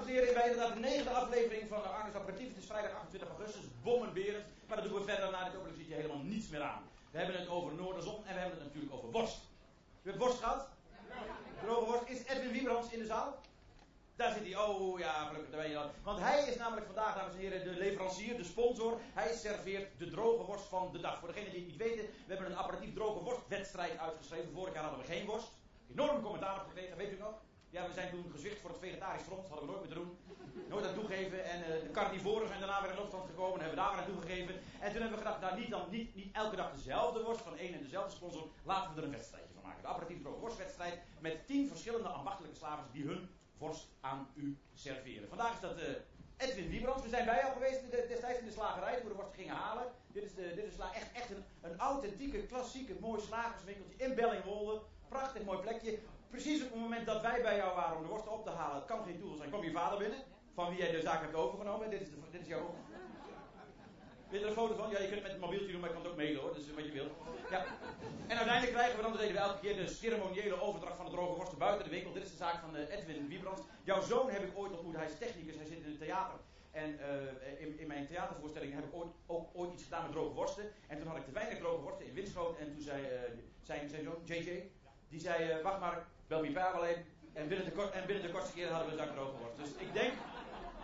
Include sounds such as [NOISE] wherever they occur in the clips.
dames en heren, bij inderdaad de negende aflevering van de Arnes Apparatief. Het is vrijdag 28 augustus, bommenberend. Maar dat doen we verder na dit openlijk ziet je helemaal niets meer aan. We hebben het over Noorderzon en we hebben het natuurlijk over worst. U hebt worst gehad? Droge worst. Is Edwin Wiebrams in de zaal? Daar zit hij. Oh ja, gelukkig, daar ben je dan. Want hij is namelijk vandaag, dames en heren, de leverancier, de sponsor. Hij serveert de droge worst van de dag. Voor degenen die het niet weten, we hebben een apparatief droge worstwedstrijd uitgeschreven. Vorig jaar hadden we geen worst. Enorm commentaar op gekregen, weet u nog? Ja, we zijn toen gezwicht voor het vegetarisch front, hadden we nooit moeten doen. Nooit aan toegeven. En uh, de carnivoren zijn daarna weer in opstand gekomen en hebben daar weer aan toegegeven. En toen hebben we gedacht, nou niet, dan, niet, niet elke dag dezelfde worst van één en dezelfde sponsor. Laten we er een wedstrijdje van maken. De droge worstwedstrijd met tien verschillende ambachtelijke slavers die hun worst aan u serveren. Vandaag is dat uh, Edwin Wiebrand. We zijn bij jou geweest destijds in de slagerij toen we de worst gingen halen. Dit is, de, dit is echt, echt een, een authentieke, klassieke, mooi slagerswinkeltje in Bellingwolde. Prachtig mooi plekje. Precies op het moment dat wij bij jou waren om de worst op te halen, het kan geen toeval zijn, kwam je vader binnen. Van wie jij de zaak hebt overgenomen. Dit is, de, dit is jouw. Wil je er een foto van? Ja, je kunt het met het mobieltje doen, maar je kan het ook mailen hoor. Dus wat je wilt. Ja. En uiteindelijk krijgen we dan, dat deden we elke keer, de ceremoniële overdracht van de droge worsten buiten de winkel. Dit is de zaak van uh, Edwin Wiebrand. Jouw zoon heb ik ooit ontmoet, hij is technicus, hij zit in het theater. En uh, in, in, mijn theatervoorstelling heb ik ooit, ook ooit iets gedaan met droge worsten. En toen had ik te weinig droge worsten in Winschoten. En toen zei zijn, zijn zoon, JJ, die zei, wacht maar, bel mijn pa wel. En binnen, de, en binnen de kortste keer hadden we een droge worst. Dus ik denk,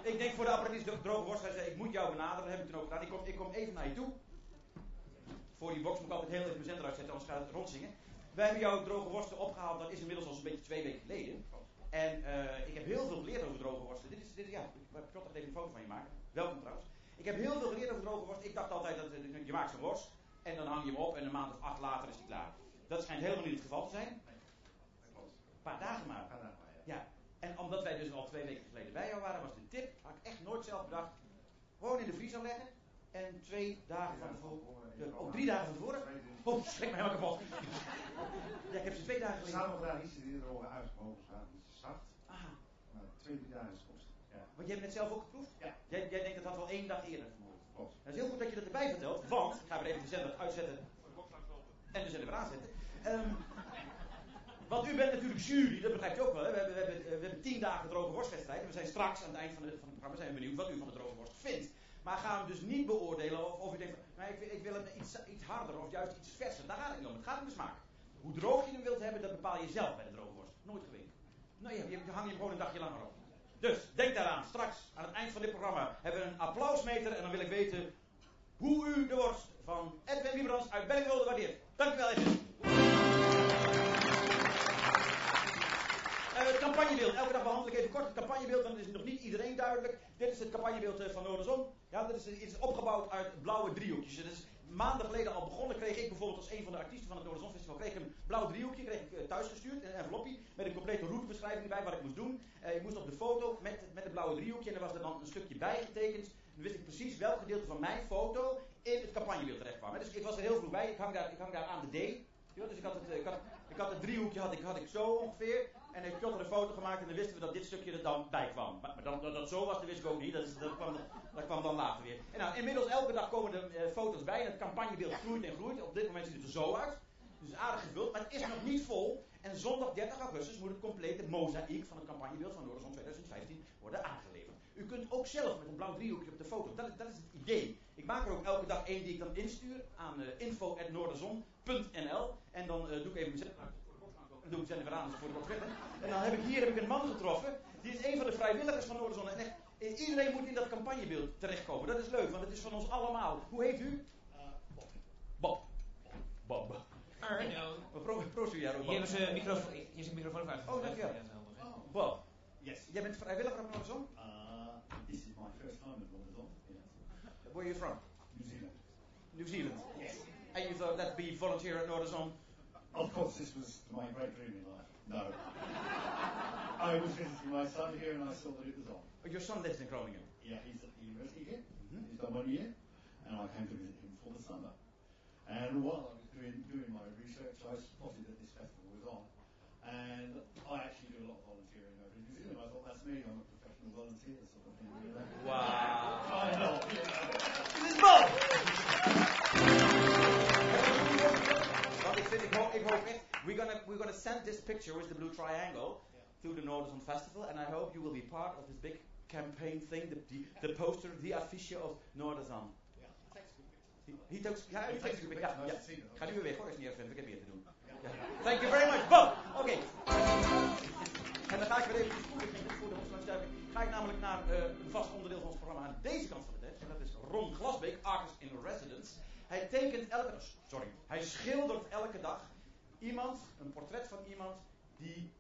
ik denk voor de droge worst, hij zei, ik moet jou benaderen. Dat heb ik toen ook gedaan. Ik kom, ik kom even naar je toe. Voor die box moet ik altijd heel even mijn zender uitzetten, anders gaat het rondzingen. Wij hebben jouw droge worsten opgehaald, dat is inmiddels al zo'n beetje twee weken geleden. En uh, ik heb heel veel geleerd over droge worsten. Dit is, dit, ja, ik wil toch even een foto van je maken. Welkom trouwens. Ik heb heel veel geleerd over droge worst. Ik dacht altijd dat je maakt zo'n worst en dan hang je hem op en een maand of acht later is hij klaar. Dat schijnt helemaal niet het geval te zijn. Een paar dagen maar. Ja. En omdat wij dus al twee weken geleden bij jou waren, was de tip, had ik echt nooit zelf bedacht, gewoon in de vriezer leggen. En twee dagen van tevoren. Oh, drie dagen van tevoren? Oh, schrik me helemaal kapot. [LAUGHS] ja, ik heb ze twee dagen geleden. Daar iets in de ogen uitgemogen gaan. Het is zacht. Ah. Maar twee, drie dagen is kosten. Ja. Want jij hebt het zelf ook geproefd? Ja. Jij, jij denkt dat dat wel één dag eerder. Klopt. Dat is heel goed dat je dat erbij vertelt, want, ik ga weer even de zender uitzetten. En de zender weer aanzetten. Um, want u bent natuurlijk jury, dat begrijpt u ook wel. Hè? We, hebben, we, hebben, we hebben tien dagen droge worstwedstrijd. En we zijn straks aan het eind van, van het programma zijn benieuwd wat u van de droge worst vindt. Maar gaan we dus niet beoordelen of, of u denkt, nou, ik, ik wil hem iets, iets harder of juist iets verser. Daar gaat het niet om. Het gaat om smaak. Hoe droog je hem wilt hebben, dat bepaal je zelf bij de droge worst. Nooit geweten. Nou ja, je, hang je gewoon een dagje langer op. Dus, denk daaraan. Straks, aan het eind van dit programma, hebben we een applausmeter. En dan wil ik weten hoe u de worst van Edwin Wiebrans uit Bellingwolde waardeert. Dank u wel, Edwin. Het campagnebeeld. Elke dag behandel ik even kort het campagnebeeld, dan is nog niet iedereen duidelijk. Dit is het campagnebeeld van Noorderzon. Ja, dat is, is opgebouwd uit blauwe driehoekjes. Dat is maanden geleden al begonnen. Kreeg ik bijvoorbeeld als een van de artiesten van het Noorderzon Festival kreeg een blauw driehoekje kreeg ik, uh, thuisgestuurd. Een envelopje met een complete routebeschrijving erbij wat ik moest doen. Ik moest op de foto met, met het blauwe driehoekje en er was er dan een stukje bijgetekend. Dan wist ik precies welk gedeelte van mijn foto in het campagnebeeld terecht kwam. Dus ik was er heel vroeg bij. Ik hang daar, ik daar aan de D. Dus ik had, het, ik had het driehoekje had ik, had ik zo ongeveer. En heeft Piotr een foto gemaakt en dan wisten we dat dit stukje er dan bij kwam. Maar, maar dan, dat dat zo was, dat wist ik ook niet. Dat, dat, kwam, dat kwam dan later weer. En nou, inmiddels elke dag komen er uh, foto's bij en het campagnebeeld groeit en groeit. Op dit moment ziet het er zo uit. Dus aardig gevuld, maar het is nog niet vol. En zondag 30 augustus moet het complete mozaïek van het campagnebeeld van Noorderzon 2015 worden aangeleverd. U kunt ook zelf met een blauw driehoekje op de foto. Dat, dat is het idee. Ik maak er ook elke dag één die ik dan instuur aan uh, info.noorderzon.nl. En dan uh, doe ik even mijn zet en doe ik weer aan voor de box En dan heb ik hier heb ik een man getroffen. Die is een van de vrijwilligers van Noorderzon. En echt, iedereen moet in dat campagnebeeld terechtkomen. Dat is leuk, want het is van ons allemaal. Hoe heet u? Uh, Bob. Bob. Bob. Bob. Arno. Pro, pro, Hier is een microfoon, hier is een microfoon uit. Oh, dankjewel. Oh. Bob. Yes. Jij bent vrijwilliger op Noorderzon? Uh, this is my first time at Noorderzon. Yes. Where are you from? New Zealand. New Zealand. Yes. And you thought that'd be volunteer at Noorderzon? Of course, this was my great dream in life. No. I was visiting my son here and I saw that it was on. Oh, your son lives in Groningen. Yeah, he's at the university here. Mhm. He's done one year. And I came to visit him for the summer. And while I was doing, doing my research, I spotted that this festival was on. And I actually do a lot of volunteering over in New Zealand. I thought, that's me, I'm a professional volunteer sort of thing. You know? Wow. I know, know. Dit echt, we're gonna, we're gonna send this picture with the blue triangle to to the Northern Festival, and I hope you will be part of this big campaign thing, the, the, the poster, the affiche of Noorderzand. Yeah, it takes a good picture. He, he takes, ja, He he takes takes a good ja, picture. ja. To see. Ga nu weer weg hoor, als je niet erg ik heb meer te doen. Thank you very much, Bob! Oké. En dan ga ik weer even spoedig voor de hoofdslagsduiking. Ga ik namelijk naar eh, een vast onderdeel van ons programma aan deze kant van de tent. En dat is Ron Glasbeek, artist in residence. Hij tekent elke sorry, hij schildert elke dag iemand, een portret van iemand die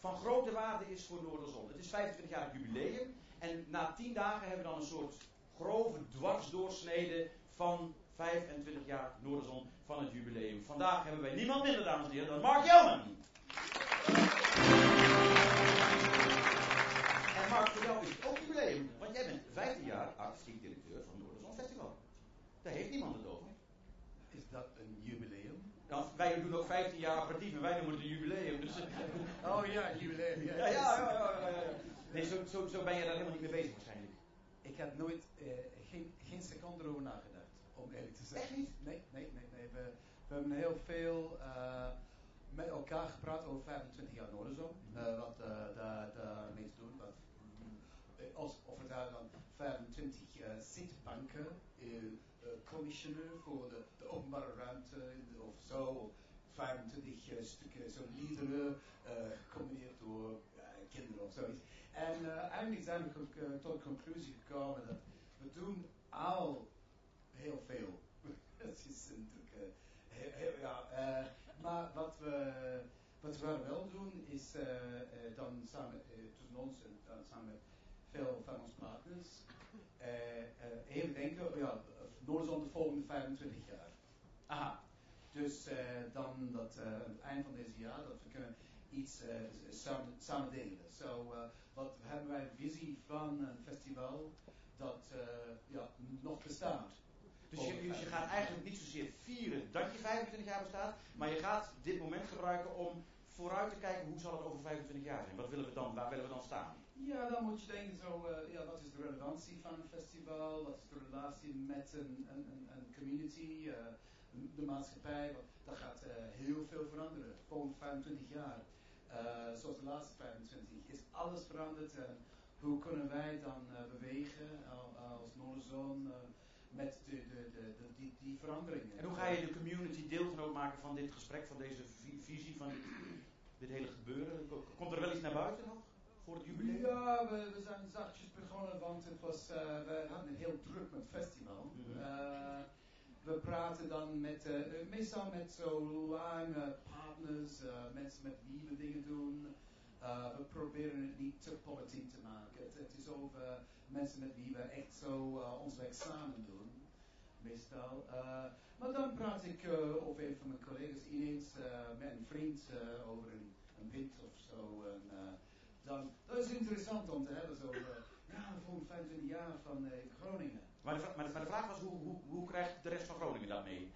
van grote waarde is voor Noorderzon. Het is 25 jaar jubileum. En na 10 dagen hebben we dan een soort grove dwarsdoorsnede van 25 jaar Noorderzon van het jubileum. Vandaag hebben wij niemand minder, dames en heren, dan Mark Jelman. En Mark, voor jou is het ook jubileum, want jij bent 15 jaar artistiek directeur van Noorderzon Festival. Daar heeft niemand het over. Is dat een jubileum? Nou, wij doen ook 15 jaar aperitief en wij noemen het een jubileum. Dus, [LAUGHS] Oh ja, jubileum. Ja, ja, ja, ja. Nee, zo, zo, zo ben je daar helemaal niet mee bezig waarschijnlijk. Ik heb nooit, eh, geen, geen seconde erover nagedacht, om eerlijk te zijn. Echt niet? Nee, nee, nee. nee. We, we hebben heel veel eh, met elkaar gepraat over 25 jaar Noorderzon. eh, wat eh, daar daarmee te doen. Wat, mm, als, of we daar dan 25 eh, zitbanken, commissioner voor de, de openbare ruimte eh, of zo. Of 25 eh, stukken zo liederen, eh, gecombineerd door eh, kinderen of zoiets. En eh, eigenlijk zijn we eh, tot de conclusie gekomen dat we doen al heel veel. Het is natuurlijk eh, heel, ja, eh, maar wat we, wat we wel doen is eh, eh, dan samen eh, tussen ons en dan samen met veel van onze partners eh, eh, even denken, ja, Noordzon de volgende 25 jaar. Aha. Dus eh, dan dat eh, het eind van deze jaar dat we kunnen iets eh, samen, samen delen. Zo, wat hebben wij een visie van een festival dat ja, nog bestaat. Dus je, dus je gaat eigenlijk niet zozeer vieren dat je 25 jaar bestaat, maar je gaat dit moment gebruiken om vooruit te kijken hoe zal het over 25 jaar zijn. Wat willen we dan, waar willen we dan staan? Ja, dan moet je denken zo, eh, ja, wat is de relevantie van een festival? Wat is de relatie met een, een, een, community, eh, de maatschappij? Dat gaat eh, heel veel veranderen. Volgende 25 jaar, zoals de laatste 25, is alles veranderd. En hoe kunnen wij dan bewegen al- als Noorderzon eh, met de, de, de, die, die veranderingen? En hoe ga je de community deelgenoot maken van dit gesprek, van deze vi- visie, van dit, dit hele gebeuren? Ko- Komt er wel iets naar buiten nog voor het jubileum? Ja, we, we zijn zachtjes begonnen, want het was, eh, we hadden het heel druk met festival. Mhm. Eh, we praten dan met, eh, meestal met zo lange partners, mensen met wie we dingen doen. Eh, we proberen het niet te politiek te maken. Het, is over mensen met wie we echt zo eh, ons werk samen doen, meestal. Eh, maar dan praat ik of een van mijn collega's ineens met een vriend over een, een wind of zo. En, dan, dat is interessant om te hebben, zo, ja, voor 25 jaar van Groningen. Maar de, vra- maar, de, maar de vraag was, hoe, hoe, hoe krijgt de rest van Groningen dat mee?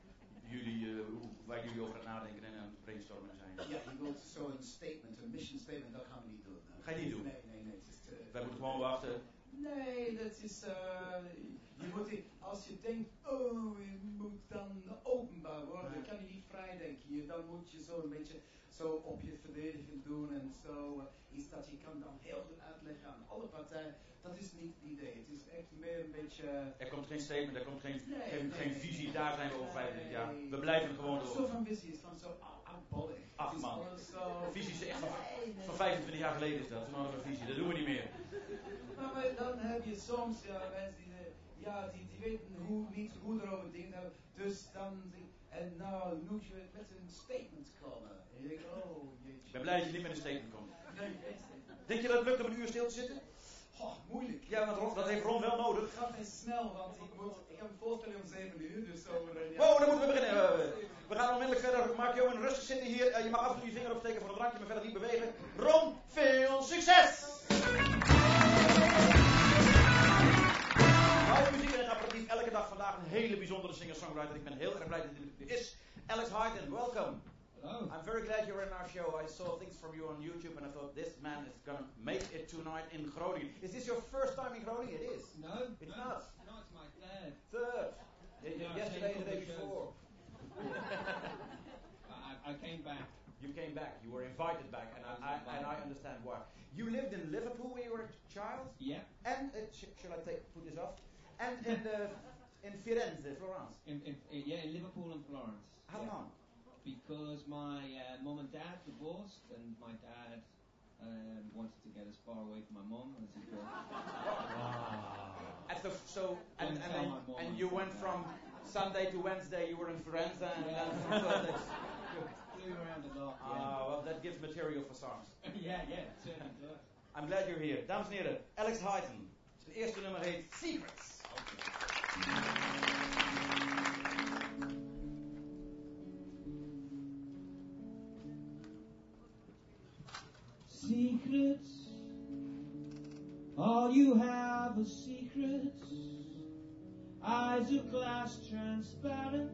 Jullie, eh, waar jullie over aan het nadenken en aan het brainstormen zijn. Ja, je wilt zo'n statement, een mission statement, dat gaan we niet doen. Ga je niet doen? Nee, nee, nee. Het is Wij moeten gewoon wachten. Nee, dat is. eh, je moet, als je denkt, oh, je moet dan openbaar worden, dan kan je niet vrij denken. Je, dan moet je zo een beetje zo op je verdediging doen en zo. iets dat je kan dan heel goed uitleggen aan alle partijen. Dat is niet het idee. Het is echt meer een beetje. Er komt geen statement, er komt geen, Nee, geen, nee, geen nee. visie, daar zijn we over 25 jaar. We blijven gewoon Zo door. van visie is van zo oudbollig. Ach, is man. zo. Visie is echt van, van 25 jaar geleden is dat. Toen hadden we een visie, dat doen we niet meer. Maar, maar dan heb je soms ja, mensen die, ja, die, die weten hoe, niet hoe erover dingen hebben. Dus dan, en nou moet je met een statement komen. En je denkt, oh jeetje. Ik ben blij dat je niet met een statement komt. Denk je dat het lukt om een uur stil te zitten? Oh, moeilijk. Ja, want Ron, dat heeft Ron wel nodig. Het gaat niet snel, want ik, moet, ik heb een voorstelling om 7 uur, dus over een Wow, dan moeten we beginnen. Eh, We gaan onmiddellijk verder. Maak je een rustig zitten hier. Eh, Je mag af en toe je vinger opsteken voor een drankje, maar verder niet bewegen. Ron, veel succes! Muziek en apparatief. Elke dag vandaag een hele bijzondere singer-songwriter. Ik ben heel erg blij dat hij er is. Alex Hyden, welcome. Hello. I'm very glad you're in our show. I saw things from you on YouTube and I thought this man is gonna make it tonight in Groningen. Is this your first time in Groningen? It is. No, It's no, not. No, it's my. Third. Yeah, I've Yesterday and the day before. [LAUGHS] I, I came back You came back. You were invited back, and I, I, and I understand why. You lived in Liverpool when you were a child, Yeah, and uh, sh- shall I take put this off? And in the in Firenze, Florence. in, in, in- yeah, in Liverpool and Florence. How yeah. long? Because my uh, mum and dad divorced, and my dad um, wanted to get as far away from my mum as he could. And so, so and, and, then- and and you went like from Sunday to Wednesday. You were in Firenze, and Yeah. then from Thursday. Flew around the lot. Ah, well, that gives material for songs. [LAUGHS] Yeah, yeah, yeah, certainly does. I'm glad you're here. Dames en heren, Alex Hyten. Zijn eerste nummer heet Secrets. Secrets, all you have are secrets. Eyes of glass transparent,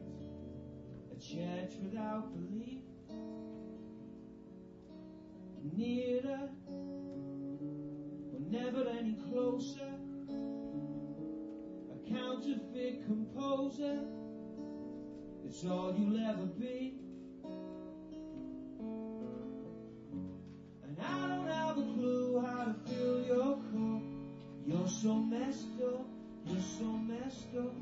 a church without belief. Nearer, but never any closer. A counterfeit composer, it's all you'll ever be. And I don't have a clue how to fill your cup. You're so messed up, you're so messed up.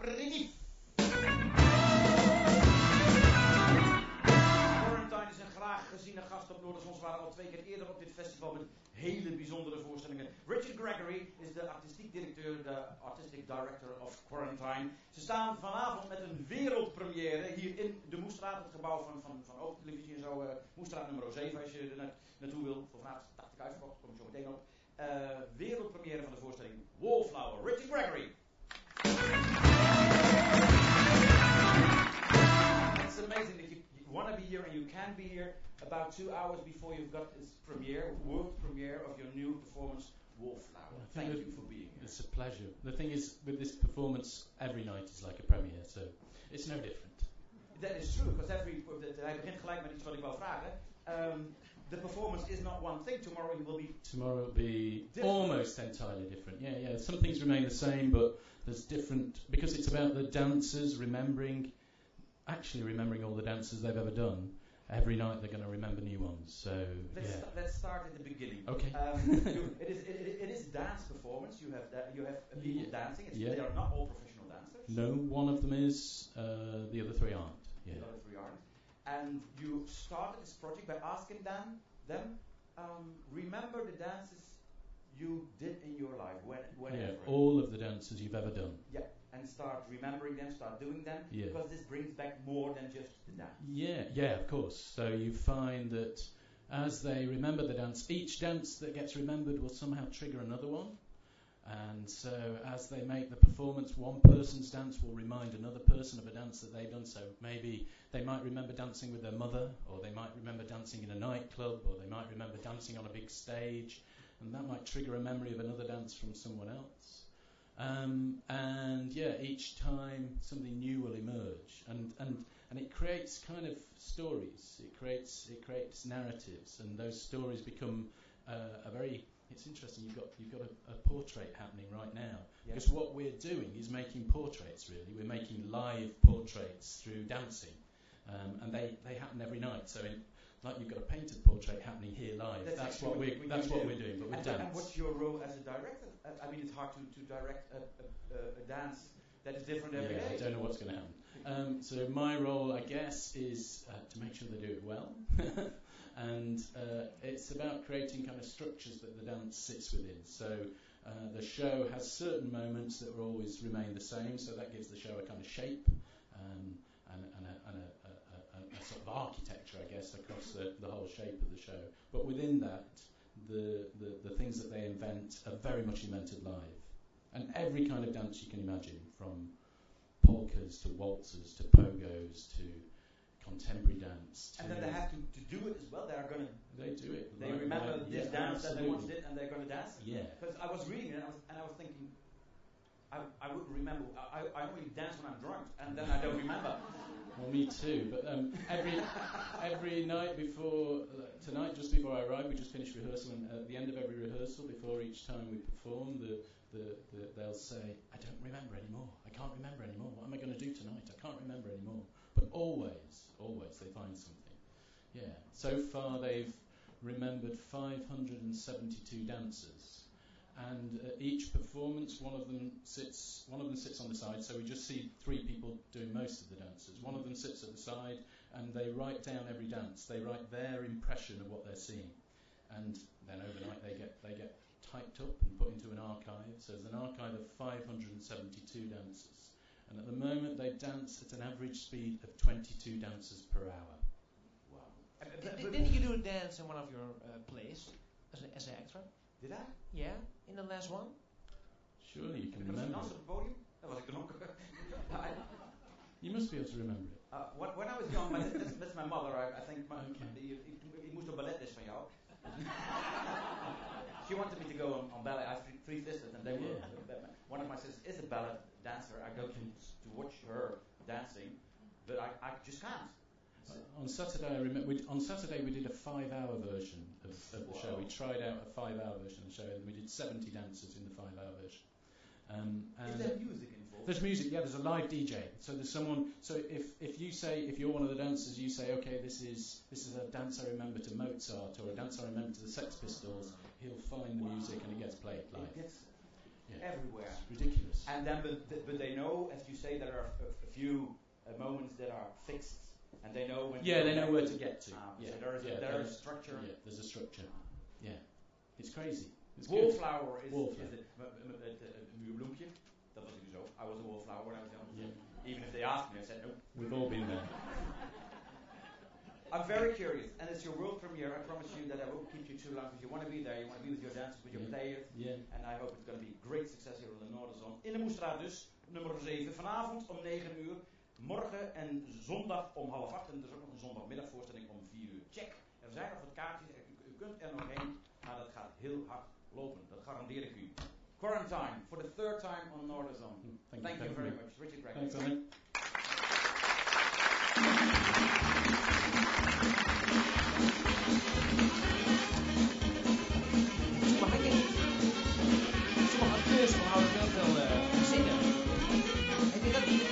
Aperitief. Quarantine is een graag geziene gast op Noorderzons. We waren al twee keer eerder op dit festival met hele bijzondere voorstellingen. Richard Gregory is de artistiek directeur, de artistic director of Quarantine. Ze staan vanavond met een wereldpremière hier in de Moestraat, het gebouw van, van, van Open Televisie en zo. eh, Moestraat nummer 7 als je er na- naartoe wil. Voor vanavond is het 80 uitverkocht, kom ik zo meteen op. Eh, wereldpremière van de voorstelling Wallflower. Richard Gregory. It's amazing that you, you want to be here and you can be here about two hours before you've got this premiere, world premiere of your new performance, Wallflower. Thank you for being here. It's a pleasure. The thing is, with this performance, every night is like a premiere, so it's no different. That is true, because every, hij begint gelijk met iets wat ik wou vragen. Um, the performance is not one thing. Tomorrow you will be Tomorrow will be Different. almost entirely different. Yeah, yeah. Some things remain the same, but there's different because it's about the dancers remembering, actually remembering all the dances they've ever done. Every night they're going to remember new ones. So Let's, yeah. sta- let's start at the beginning. Okay. Um, you, [LAUGHS] it, is, it, it- is dance performance. You have da- you have people Yeah. dancing. It's, Yeah. They are not all professional dancers. No, one of them is. Uh, the other three aren't. Yeah. The other three aren't. And you started this project by asking them them um, remember the dances you did in your life when whenever. Yeah. All of the dances you've ever done. Yeah, and start remembering them, start doing them, Yeah. because this brings back more than just the dance. Yeah, yeah, of course. So you find that as they remember the dance, each dance that gets remembered will somehow trigger another one. And so as they make the performance, one person's dance will remind another person of a dance that they've done. So maybe they might remember dancing with their mother, or they might remember dancing in a nightclub, or they might remember dancing on a big stage, and that might trigger a memory of another dance from someone else. Um, and yeah, each time something new will emerge, and, and and it creates kind of stories. It creates it creates narratives, and those stories become uh, a very. It's interesting. You've got you've got a, a portrait happening right now Yeah. because what we're doing is making portraits. Really, we're making live portraits through dancing, um, and they, they happen every night. So in, like you've got a painted portrait happening here live. That's That's, what we're that's what do. we're doing, but And, dance. and what's your role as a director? Uh, I mean, it's hard to, to direct a, a, a, a dance that is different every yeah, day. I don't know what's going to happen. Um, so my role, I guess, is uh, to make sure they do it well, [LAUGHS] and uh, it's about creating kind of structures that the dance sits within. So uh, the show has certain moments that will always remain the same, so that gives the show a kind of shape um, and, and, a, and a, a, a, a sort of architecture, I guess, across the, the whole shape of the show. But within that, the, the, the things that they invent are very much invented live. and every kind of dance you can imagine, from polkas to waltzes to pogos to contemporary dance. To And then they have to, to do it as well. They are going to, they do it. they like- remember like- this yeah, dance that they once did and they're going to dance. Yeah. Because I was reading it and I was, and I was thinking, I, I wouldn't remember. I, I only dance when I'm drunk, and then I don't remember. Well, me too. But um, every every night before uh, tonight, just before I arrive, we just finished rehearsal, and at the end of every rehearsal, before each time we perform, the, the, the they'll say, "I don't remember anymore. I can't remember anymore. What am I going to do tonight? I can't remember anymore." But always, always, they find something. Yeah. So far, they've remembered 572 dancers. And uh, each performance, one of them sits, one of them sits on the side. So we just see three people doing most of the dances. One of them sits at the side, and they write down every dance. They write their impression of what they're seeing, and then overnight they get they get typed up and put into an archive. So there's an archive of 572 dances, and at the moment they dance at an average speed of 22 dances per hour. Wow. Did, did- didn't you do a dance in one of your uh, plays as, a, as an actor? Did I? Yeah, in the last one. Surely you can Heb remember. dansen op het podium? Dat was ik dan ook. You must be able to remember it. uh, when, when I was young, my, that's, that's my mother. I, I think my, Okay. die, ik, ik moest op balletles van jou. [LAUGHS] she wanted me to go on, on ballet. I have three, three sisters, and they were. One of my sisters is a ballet dancer. I go to, to watch her dancing, but I, I just can't. On Saturday, I remember we, on Saturday we did a five-hour version of, of the show. We tried out a five-hour version of the show, and we did 70 dancers in the five-hour version. Um, Is there music involved? there's music, yeah. There's a live DJ. So there's someone. So if, if you say if you're one of the dancers, you say, okay, this is this is a dance I remember to Mozart or a dance I remember to the Sex Pistols. He'll find the music and it gets played It gets Yeah. everywhere. It's ridiculous. And then, but, but they know, as you say, there are a, a few uh, moments that are fixed, and they know when. Yeah, they know where to get to. Ah, Yeah, so there is yeah, a, there is structure. Yeah, there's a structure. Yeah, it's crazy. It's. Wallflower is, Wallflower. is uh, muurbloempje. Dat was ik dus ook. I was a wallflower when I was young. Yeah. Even if they asked me, I said no. We've all been there. I'm very curious, and it's your world premiere. I promise you that I won't keep you too long because you want to be there. You want to be with your dancers, with your Yeah. players. Yeah. And I hope it's going to be great success here in the Noorderzon. In de Moestraat dus, nummer 7. Vanavond om 9 uur. Morgen en zondag om half 8. En er is ook nog een zondagmiddagvoorstelling om 4 uur. Check. Er zijn nog wat kaartjes. U, u kunt er nog heen. Maar dat gaat heel hard lopen. Dat garandeer ik u. Quarantine. For the third time on Noorderzon. Thank, Thank you Thank very much. Richard Gregg. Sommige acteurs houden wel veel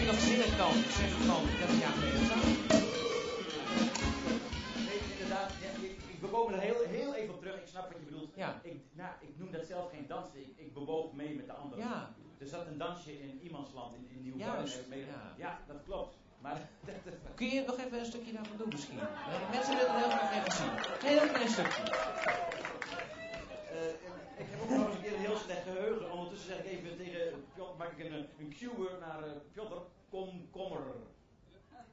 dat nog kan? Zeggen van 30 jaar geleden? Nee, inderdaad. Ja, ik, ik bewoog er heel, heel even op terug. Ik snap wat je bedoelt. Ja. Ik, nou, ik noem dat zelf geen dansen. Ik, ik bewoog mee met de anderen. Ja. Er zat een dansje in iemands land in, in Nieuw Juist, Mee, ja. ja, dat klopt. Maar [LAUGHS] dat, dat, Kun je nog even een stukje daarvan doen misschien? Eh, Mensen willen het heel graag even zien. Een heel klein stukje. Eh, ik heb ook nog eens een keer een heel slecht geheugen. Ondertussen zeg ik even tegen Piotr, maak ik een, een cue naar uh, Piotr. Komkommer.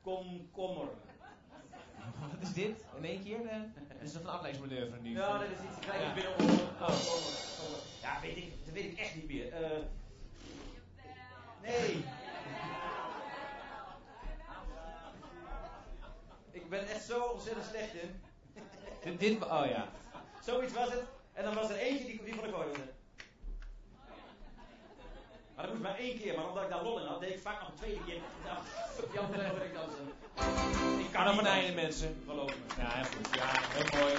Komkommer. Wat is dit? In één keer? [LAUGHS] Dit is een afleidingsmanoeuvre nu. Ja, dat is iets gelijk Ja. binnen. Komkommer. Ja, weet ik, dat weet ik echt niet meer. Eh, nee. Ik ben echt zo ontzettend slecht in. Dit, oh ja. Zoiets was het. En dan was er eentje die, die vond ik wel heel leuk. Maar dat moest maar één keer. Maar omdat ik daar lol in had, deed ik vaak nog een tweede keer. Nou, andere wil ik dansen. Ik Kan er einde dansen. mensen. Geloof me. Ja, heel goed. Ja, heel mooi.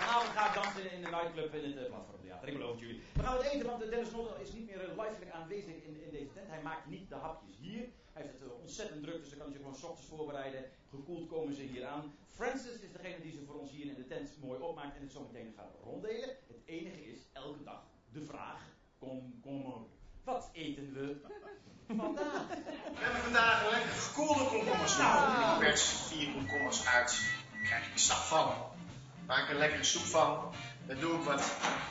Vanavond ga ik dansen in de nightclub in het uh, platformtheater. Ik beloof het jullie. We gaan het eten, want eh, Dennis Noddel is niet meer uh, livelijk aanwezig in, in deze tent. Hij maakt niet de hapjes hier. Hij heeft het uh, ontzettend druk, dus dan kan hij zich gewoon 's ochtends voorbereiden. Gekoeld komen ze hier aan. Francis is degene die ze voor ons hier in de tent mooi opmaakt en het zo meteen gaat ronddelen. Het enige is, elke dag de vraag, kom. Wat eten we vandaag? We hebben vandaag een lekker gekoelde komkommers. Nou, ik pers vier komkommers uit. Daar krijg ik een sap van. Maak er een lekkere soep van. Daar doe ik wat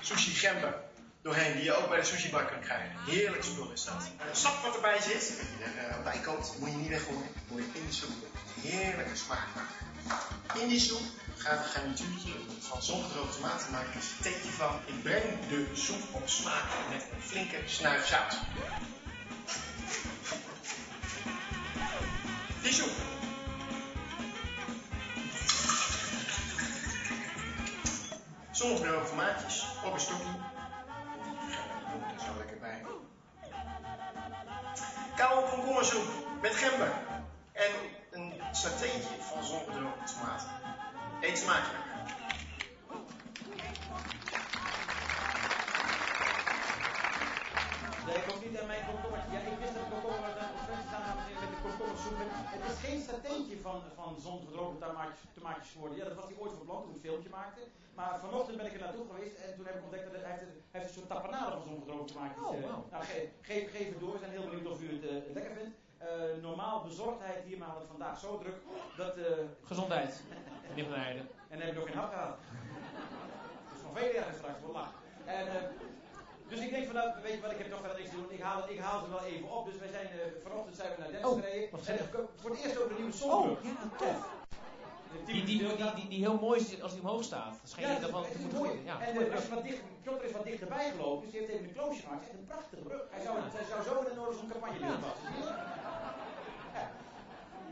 sushi gember doorheen die je ook bij de sushi bar kunt krijgen. Heerlijk spul is dat. En het sap wat erbij zit, wat je er uh, bij koopt, moet je niet weggooien. Moet je in de soep heerlijke smaak maken. In die soep gaat een garnituurtje van zongedroogde tomaten maken een steekje van. Ik breng de soep op smaak met een flinke snuif zout. Die soep. Zongedroogde tomaatjes op een stokje. Er zo lekker bij. Koude komkommersoep met gember. En een satéetje van zongedroogde tomaten. Eet smakelijk. Nee, ik ook niet aan mijn komkommertje. Ja, ik wist dat de komkommer op staan met de komkommersoep. Het is geen satéetje van, van zongedroogde tomaatjes, tomaatjes geworden. Ja, dat was hij ooit voor plan toen ik een filmpje maakte. Maar vanochtend ben ik er naartoe geweest en toen heb ik ontdekt dat hij heeft, hij heeft een soort tapenade van zongedroogde tomaatjes. Oh, eh. wauw. Nou, ge- geef, geef het door. We zijn heel benieuwd of u het eh, lekker vindt. Eh, normaal bezorgdheid hier, maar het vandaag zo druk dat... eh, Gezondheid, meneer Van en dan heb ik nog geen hap gehad. Dus van veel ergens straks voor lach. En, eh, dus ik denk van nou, weet je wat, ik heb toch verder niks te doen. Ik haal, ik haal ze wel even op. Dus wij zijn, vanochtend zijn we naar Dennis Oh, gereden. En voor het eerst over de nieuwe Oh, Zonbrug. ja, tof. Die, die, die, die, die heel mooi is als die omhoog staat. Dat schijnt Ja, je het daarvan is, te het is moeten mooi. worden. Ja, en eh, als je wat dicht, Piotr is wat dichterbij gelopen, dus die heeft even een kloosje gemaakt. Het is echt een prachtige brug. Hij zou, hij zou zo in de Noorderzon campagne willen passen. Ja.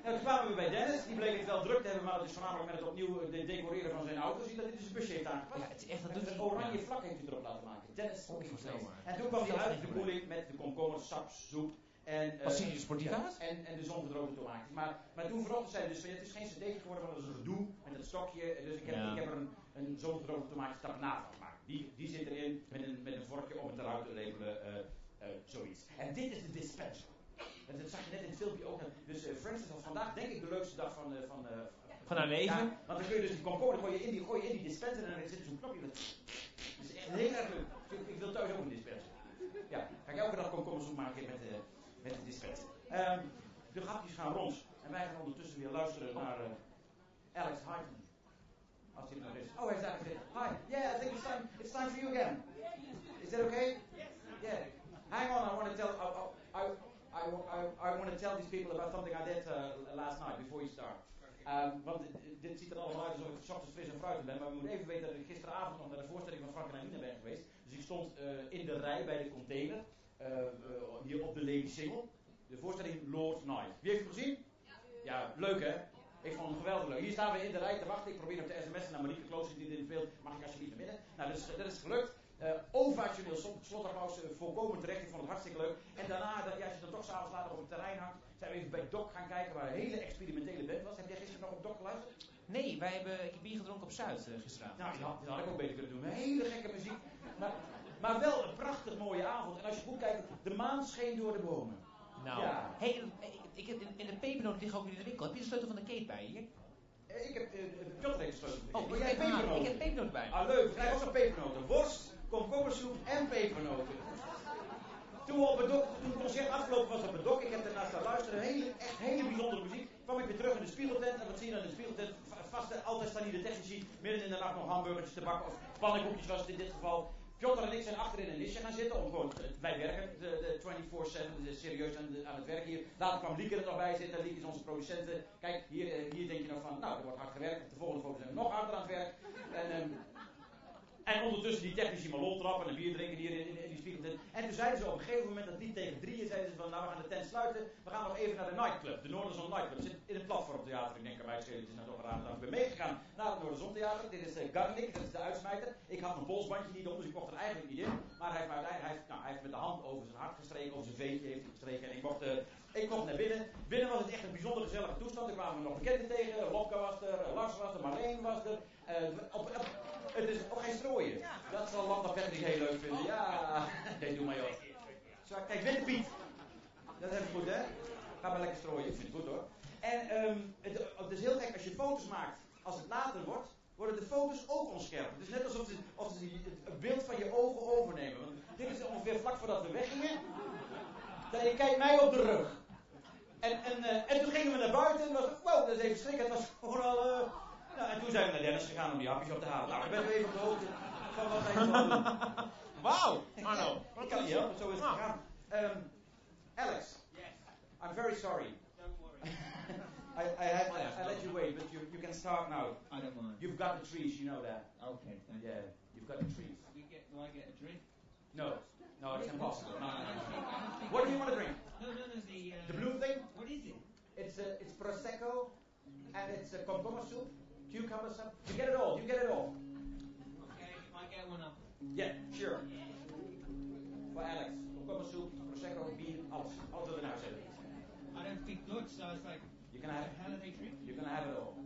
Nou, toen kwamen we bij Dennis, die bleek het wel druk te hebben, maar dat is voornamelijk met het opnieuw eh, de decoreren van zijn auto. Zie dat hij dus een busje heeft aangepast. Ja, het is echt, dat doet een hij. oranje vlak heeft hij erop laten maken. Dennis Onvoorstelbaar. En toen kwam hij uit de koeling met de komkommersap, soep en... eh, Wat zie je, sportief ja, uit? En, en de zongedroogde tomaatjes. Maar, maar toen zei hij dus ja, het is geen cd'tje geworden, want dat is een gedoe met het stokje. Dus ik heb, Ja. ik heb er een, een zongedroogde tomaatje tapenade van gemaakt. Die, die zit erin met een, met een vorkje om het eruit te labelen, eh, eh, zoiets. En dit is de dispenser. En dat zag je net in het filmpje ook. Dus eh, Francis was vandaag denk ik de leukste dag van, van, Van haar leven. ja, want dan kun je dus die komkommer gooi je in die, gooi je in die dispenser en dan zit er zo'n knopje. Dat dat is echt heel erg leuk. Ik, ik wil thuis ook een dispenser. Ja, ga ik elke dag komkommersoep maken met, de dispenser. Ehm, de grapjes gaan rond. En wij gaan ondertussen weer luisteren naar eh, Alex Hyten. Als hij er nog is. Oh, hij is daar. Hi, yeah, I think it's time, it's time for you again. Is that okay? Yeah. Hang on, I want to tell, I, I, I, I, I want to tell these people about something I did uh, last night before you start. Ehm, want dit, ziet er allemaal uit alsof ik ochtends fris en fruitig ben. Maar we moeten even weten dat ik gisteravond nog naar de voorstelling van Frank en Anina ben geweest. Dus ik stond eh, in de rij bij de container. Eh, eh, hier op de Lady Singel. De voorstelling Lord Night. Wie heeft hem gezien? Ja, leuk hè? Ik vond hem geweldig leuk. Hier staan we in de rij te wachten. Ik probeer nog te sms'en naar Marieke Kloos die dit in beeld. Mag ik alsjeblieft naar binnen? Nou, dat is, dat is gelukt. Eh ovationeel slot- slotapplaus, volkomen terecht. Ik vond het hartstikke leuk. En daarna, dat, ja, als je dan toch s'avonds later op het terrein hangt, zijn we even bij Doc gaan kijken waar een hele experimentele band was. Heb jij gisteren nog op Doc geluisterd? Nee, wij hebben, ik heb bier gedronken op Zuid eh, gisteravond. Nou, dat had, dat had ik ook beter kunnen doen. Hele gekke muziek. Maar, maar wel een prachtig mooie avond. En als je goed kijkt, de maan scheen door de bomen. Nou, Ja. hey, ik, heb in, de pepernoot liggen ook in de winkel. Heb je de sleutel van de keet bij je? Eh, Ik heb Piotr heeft de sleutel. Oh, ik jij pepernoten? ik heb pepernoot bij. Ah, leuk. We krijgen ook pepernoten. Worst, komkommersoep en pepernoten. Toen, we op het dok, toen het concert afgelopen was op het dok, ik heb daarnaast staan luisteren, hele, echt hele bijzondere muziek. kwam ik weer terug in de spiegeltent. En wat zie je dan in de spiegeltent? Va- Vast, eh, altijd staan hier de technici midden in de nacht nog hamburgertjes te bakken. Of pannenkoekjes was het in dit geval. Piotr en ik zijn achterin een nisje gaan zitten. Om gewoon, wij werken de, de 24-7, dus serieus aan, aan het werk hier. Later kwam Lieke er nog bij zitten. Lieke is onze producenten. Kijk, hier, eh, hier denk je nog van, nou, er wordt hard gewerkt. De volgende foto zijn we nog harder aan het werk. En, ehm, en ondertussen die technici maar lol trappen en een bier drinken hier in, in, die spiegeltent. En toen zeiden ze op een gegeven moment, dat niet tegen drieën, zeiden ze van nou we gaan de tent sluiten. We gaan nog even naar de nightclub, de Noorderzon Nightclub. Zit in het platformtheater. Ik denk aan mij het is nou toch raar dat ik ben meegegaan naar het Noorderzon Theater. Dit is uh, Garnik, dat is de uitsmijter. Ik had mijn polsbandje niet om, dus ik mocht er eigenlijk niet in. Maar hij heeft, hij nou, hij heeft met de hand over zijn hart gestreken, over zijn veetje heeft gestreken. En ik mocht, eh, ik mocht naar binnen. Binnen was het echt een bijzonder gezellige toestand. Er kwamen nog bekenden tegen. Lopke was er, Lars was er, Marleen was er. Eh, op, op- het is ook geen strooien. Dat zal Landa Patrick heel leuk vinden. Ja, nee, doe maar joh. Zo, kijk, Witte Piet. Dat is even goed, hè? Ga maar lekker strooien. Ik vind het goed hoor. En ehm, het, het is heel gek, als je foto's maakt, als het later wordt, worden de foto's ook onscherp. Het is net alsof ze, of ze het, beeld van je ogen overnemen. Want dit is ongeveer vlak voordat we weggingen. Dat je kijkt mij op de rug. En, en, eh, en toen gingen we naar buiten en was wow, dat is even schrik. Het was gewoon al, eh, nou, en toen zijn we naar Dennis gegaan om die hapjes op te halen. Nou, ik ben even op de hoogte van wat gaan doen. Wauw, Arno. Ik kan [LAUGHS] niet helpen, zo is het gegaan. Um, Alex. I'm very sorry. Don't worry. [LAUGHS] I, I, had, I, I let you wait, but you, you can start now. I don't mind. You've got the trees, you know that. Okay, thank you. Yeah, you've got the trees. We get, do I get a drink? No, no, it's impossible. No, no, no, don't think- I don't no. think- What do you want to drink? No, no, no, the. Uh, The blue thing? What is it? It's a, it's prosecco, and it's a cucumber soup, cucumber soup. You get it all. You get it all. Okay, I get one up. Yeah, sure. For Alex, cucumber soup, prosecco, bier, alles, alles wat we nou zetten. I don't speak Dutch, so I was like, You can have, how do they drink? you can have it all,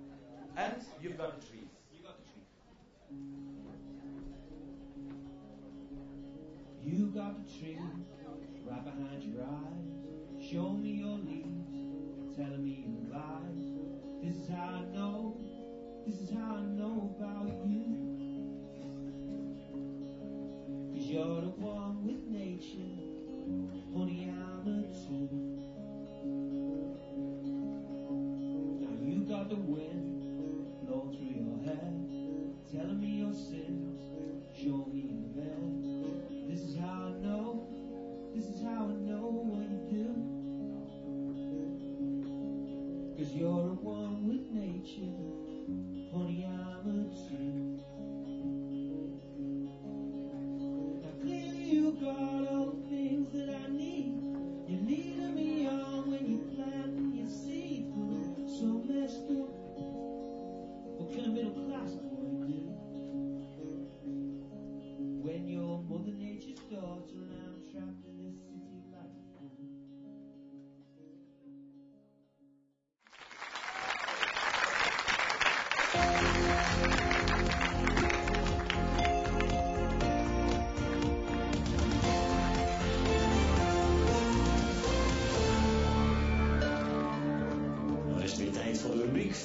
and you've got the trees. You got the drink. You got the tree right behind your eyes. Show me your leaves, telling me your lies. This is how I know, this is how I know about you. Cause you're the one with nature, honey, I'm a two. Now you got the wind blowing through your hair, telling me your sins, you're one with nature, honey,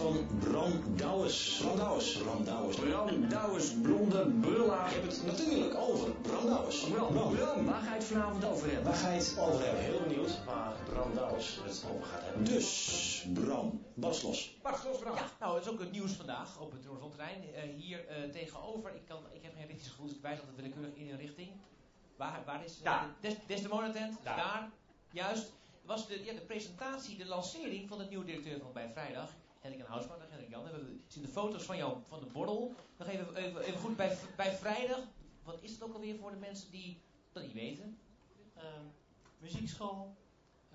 van Bram Douwes. Bram Douwes. Bram Douwes. Bram Douwes, blonde brulla. Ik heb het natuurlijk over Bram Douwes. Bram, Bram, waar ga je het vanavond over hebben? Waar ga je het over hebben? Heel benieuwd Bram Douwes het over gaat hebben. Dus, Bram, bas los. Bart, los Bram. Ja, nou, het is ook het nieuws vandaag op het Roorzonterrein. Eh hier eh, tegenover, ik, kan, ik heb geen richtingsgevoel, dus ik wijs altijd willekeurig in een richting. Waar, waar is Daar. de Des, Desdemona-tent? Daar. Daar, juist. Was de, ja, de presentatie, de lancering van de nieuwe directeur van Bij Vrijdag. Hendrik en Housman, dag Hendrik Jan. We zien de foto's van jou, van de borrel. Nog even, even, even goed, bij, bij Vrijdag. Wat is het ook alweer voor de mensen die dat niet weten? Ehm, muziekschool,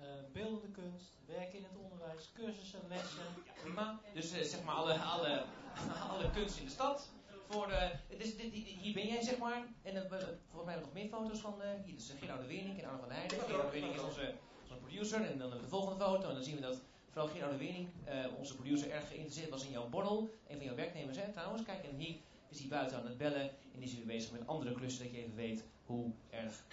eh, beeldende kunst, werken in het onderwijs, cursussen, lessen. Prima. Dus eh, zeg maar alle, alle, [LAUGHS] alle kunst in de stad. Voor, eh, het is, dit, hier ben jij zeg maar. En eh, we- volgens mij nog meer foto's van. eh hier is uh, Gerard de Wering en Arno van Heijden. Gerard de Wering is onze, onze producer. En dan de volgende foto. En dan zien we dat vooral Gerard de Wering, eh, onze producer, erg geïnteresseerd was in jouw borrel. Een van jouw werknemers, hè, trouwens. Kijk, en hier is hij buiten aan het bellen. En is hij weer bezig met andere klussen, dat je even weet hoe erg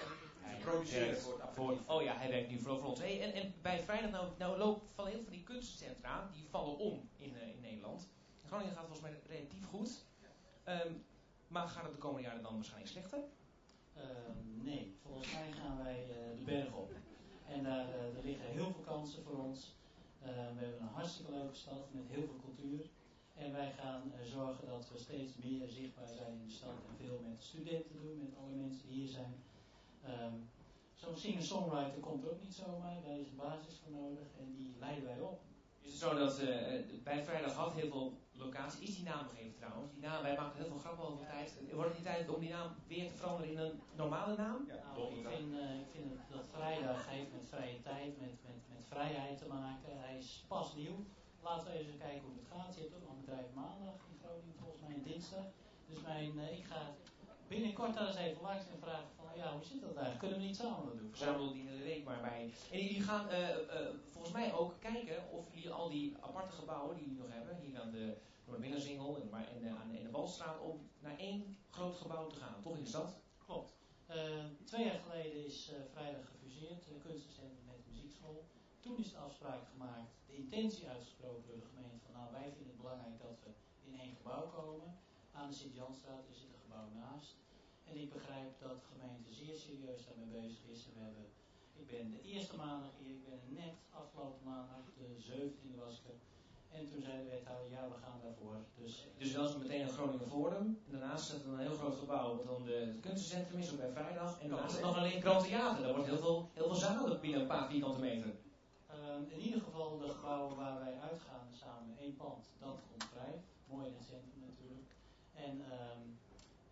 Produceren voor het voor, oh ja, hij werkt nu vooral voor ons. Hey, en, en bij Vrijdag nou, nou loopt van heel veel van die kunstcentra, die vallen om in, eh, in Nederland. Groningen gaat volgens mij relatief goed. Ehm, maar gaat het de komende jaren dan waarschijnlijk slechter? Ehm, nee, volgens mij gaan wij eh, de berg op. En daar eh, er liggen heel veel kansen voor ons. Ehm, we hebben een hartstikke leuke stad met heel veel cultuur. En wij gaan zorgen dat we steeds meer zichtbaar zijn in de stad en veel met studenten doen, met alle mensen die hier zijn. Ehm, Zo'n singer-songwriter komt er ook niet zomaar, daar is een basis voor nodig en die leiden wij op. Is het zo dat eh, bij Vrijdag had heel veel locaties. Is die naam gegeven trouwens? Die naam, wij maken heel veel grappen over de tijd. Wordt het niet tijd om die naam weer te veranderen in een normale naam? Ja, Nou, ik vind, eh, ik vind dat- dat vrijdag heeft met vrije tijd, met, met, met vrijheid te maken. Hij is pas nieuw. Laten we eens kijken hoe het gaat. Je hebt ook nog een bedrijf maandag in Groningen, volgens mij dinsdag. Dus mijn, eh, ik ga binnenkort daar eens even langs en vragen van, ja, hoe zit dat eigenlijk? Kunnen we niet samen wat doen? verzamel die hele week maar bij. En jullie gaan eh, eh, volgens mij ook kijken of jullie al die aparte gebouwen die jullie nog hebben, hier aan de Noordbinnenzingel en, maar- en, eh, aan de, in de Balstraat, om naar één groot gebouw te gaan, toch in de stad? Klopt. Eh, twee jaar geleden is eh, vrijdag gefuseerd, de kunstencentrum met de muziekschool. Toen is de afspraak gemaakt, de intentie uitgesproken door de gemeente van nou wij vinden het belangrijk dat we in één gebouw komen. Aan de Sint-Janstraat zit een gebouw naast. En ik begrijp dat de gemeente zeer serieus daarmee bezig is. En we hebben, ik ben de eerste maandag hier, ik ben net afgelopen maandag, de 17e was ik er. En toen zei de wethouder, ja, we gaan daarvoor. Dus Dus dat is meteen een Groningen Forum. En daarnaast er een heel groot gebouw wat dan de, het kunstencentrum is, ook bij vrijdag. En daarnaast staat nog alleen Krant Theater. Daar wordt heel veel, heel veel binnen een paar vierkante meter. Ehm, in ieder geval de gebouwen waar wij uitgaan samen, één pand, dat komt vrij. Mooi in het centrum natuurlijk. En ehm,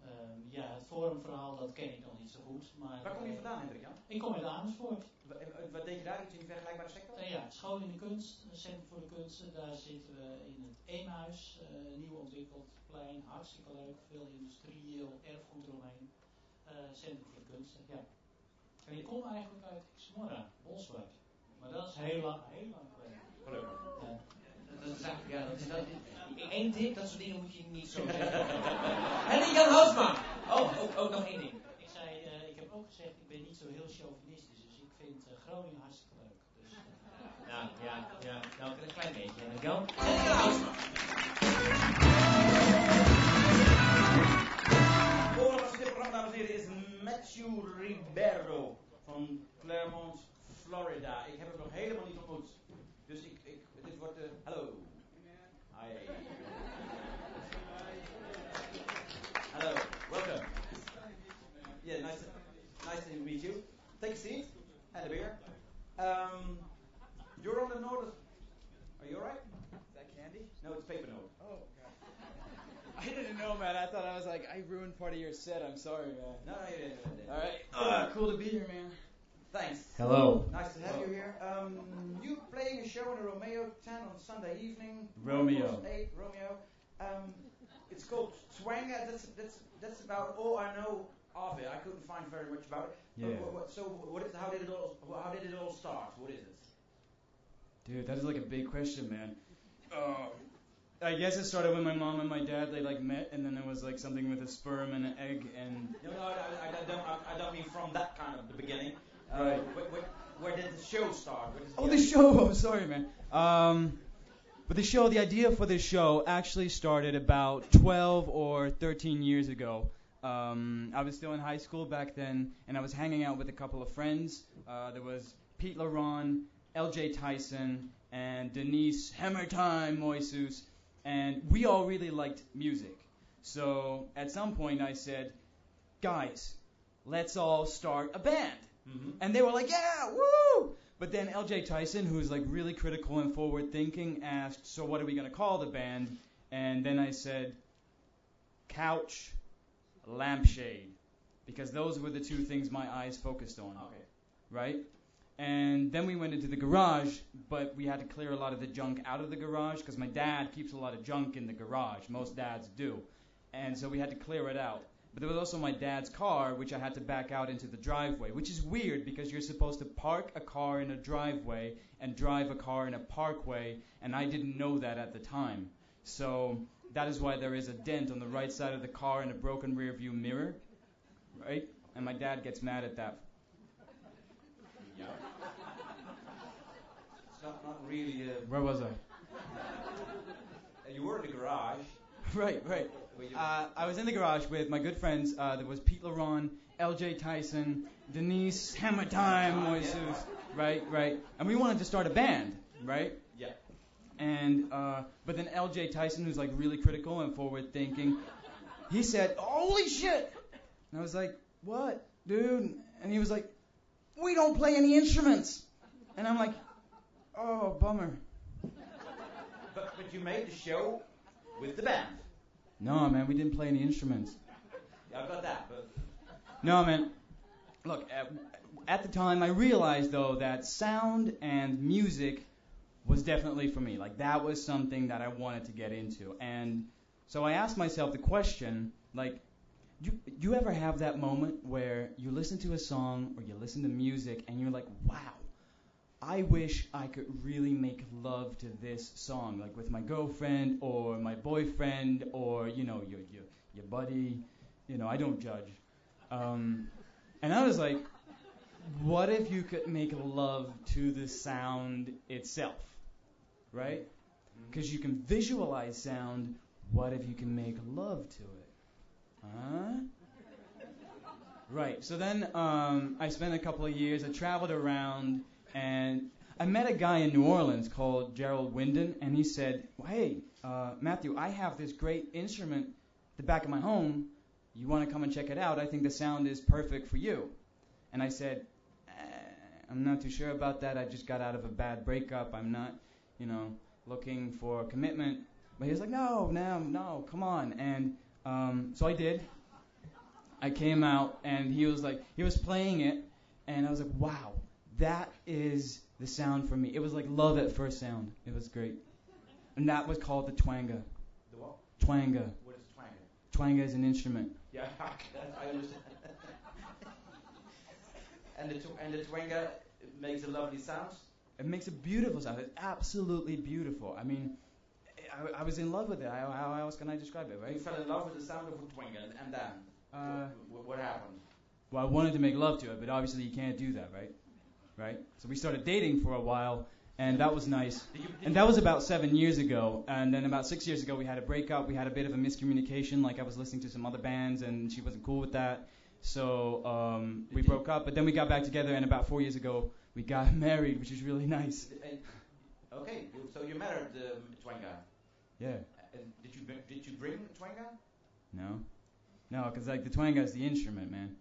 ehm, ja, het forumverhaal, dat ken ik nog niet zo goed. Maar, Waar kom je eh, vandaan, Hendrik Jan? Ik kom uit Amersfoort. Wat, eh, wat deed je daar? Iets in die vergelijkbare sector? Eh, ja, School in de Kunst, een Centrum voor de Kunsten. Daar zitten we in het Eemhuis, eh nieuw ontwikkeld plein. Hartstikke leuk, veel industrieel erfgoed eromheen. Eh, Centrum voor de Kunsten, ja. En ik kom eigenlijk uit Xmorra, Bolsward. Maar dat is heel lang, heel lang geleden. Gelukkig. Ja. Dat is eigenlijk, ja, dat is dat. Eén tip, dat soort dingen moet je niet zo zeggen. [LAUGHS] en Jan Houtma! Oh, ook, ook nog één ding. Ik zei, eh, ik heb ook gezegd, ik ben niet zo heel chauvinistisch, dus ik vind eh, Groningen hartstikke leuk. Dus, eh, Nou, ja, ja, nou, een klein beetje. En dan En Jan dames en heren, is Matthew Ribeiro van Claremont, Florida. Ik heb hem nog helemaal niet ontmoet. Dus ik, ik, dit wordt hallo. Hi. Hello, welcome. Yeah, nice to, nice to meet you. Take a seat and a beer. Um, you're on the north. Are you alright? Is that candy? No, it's paper note. Oh, God. I didn't know, man. I thought I was like, I ruined part of your set. I'm sorry, man. No, no, you didn't. you didn't. All right. Uh, cool to be here, man. Thanks. Hello. Nice to have you here. Um, you playing a show in the Romeo 10 on Sunday evening. Romeo. Eight, Romeo. Um, it's called Twanga. That's that's that's about all I know of it. I couldn't find very much about it. Yeah. what, what, so what is, how did it all how did it all start? What is it? Dude, that is like a big question, man. Uh, I guess it started when my mom and my dad they like met, and then there was like something with a sperm and an egg, and No, no, I, I, I don't I, I don't mean from that kind of the beginning. Uh, Right. Where, where, where did the show start? Does Oh, the show. I'm [LAUGHS] sorry, man. Um, but the show, the idea for this show actually started about 12 or 13 years ago. Um, I was still in high school back then, and I was hanging out with a couple of friends. Uh, there was Pete Laron, L.J. Tyson, and Denise Hammer Time Moises, and we all really liked music. So at some point, I said, "Guys, let's all start a band." Mm-hmm. And they were like, yeah, woo! But then LJ Tyson, who's like really critical and forward thinking, asked, so what are we going to call the band? And then I said, Couch, Lampshade. Because those were the two things my eyes focused on. Okay. Right? And then we went into the garage, but we had to clear a lot of the junk out of the garage because my dad keeps a lot of junk in the garage. Most dads do. And so we had to clear it out. But there was also my dad's car, which I had to back out into the driveway, which is weird because you're supposed to park a car in a driveway and drive a car in a parkway, and I didn't know that at the time. So that is why there is a dent on the right side of the car and a broken rear view mirror, right? And my dad gets mad at that. Yeah. It's not, not really. Uh, Where was I? you were in the garage. [LAUGHS] right, right. Uh, I was in the garage with my good friends. Uh, there was Pete Laron, L.J. Tyson, Denise Hammer Time, Ah, yeah. Moises, right, right. And we wanted to start a band, right? yeah. And uh, but then L.J. Tyson, who's like really critical and forward thinking, he said, "Holy shit!" And I was like, "What, dude?" And he was like, "We don't play any instruments." And I'm like, "Oh, bummer." But but you made the show with the band. No, man, we didn't play any instruments. Yeah, I've got that. But No, man. Look, at, at the time, I realized though that sound and music was definitely for me. Like that was something that I wanted to get into, and so I asked myself the question, like, you you ever have that moment where you listen to a song or you listen to music and you're like, wow. I wish I could really make love to this song, like with my girlfriend or my boyfriend or you know your your your buddy. You know, I don't judge. Um, and I was like, what if you could make love to the sound itself, right? Because you can visualize sound. What if you can make love to it? Huh? Right. So then um, I spent a couple of years. I traveled around, and I met a guy in New Orleans called Gerald Winden, and he said, "Hey, uh, Matthew, I have this great instrument at the back of my home. You want to come and check it out? I think the sound is perfect for you." And I said, eh, "I'm not too sure about that. I just got out of a bad breakup. I'm not, you know, looking for commitment." But he was like, "No, no, no, come on." And um, so I did. I came out, and he was like, he was playing it, and I was like, "Wow, that is." the sound for me. It was like love at first sound. It was great. And that was called the twanga. The what? Twanga. What is twanga? Twanga is an instrument. Yeah, [LAUGHS] I understand. [LAUGHS] and the tw- and the twanga makes a lovely sound. It makes a beautiful sound. It's absolutely beautiful. I mean, I, I was in love with it. I, how else can I describe it, right? You fell in love with the sound of a twanga, and, then Uh, what, what happened? well, I wanted to make love to it, but obviously you can't do that, right? Right? So we started dating for a while, and that was nice. Did you, did And that was about seven years ago. And then about six years ago, we had a breakup. We had a bit of a miscommunication. Like I was listening to some other bands, and she wasn't cool with that. So um, we broke up. But then we got back together, and about four years ago, we got [LAUGHS] married, which is really nice. okay, so you married um, twanga. Yeah. And did you did you bring twanga? No. No, because like the twanga is the instrument, man.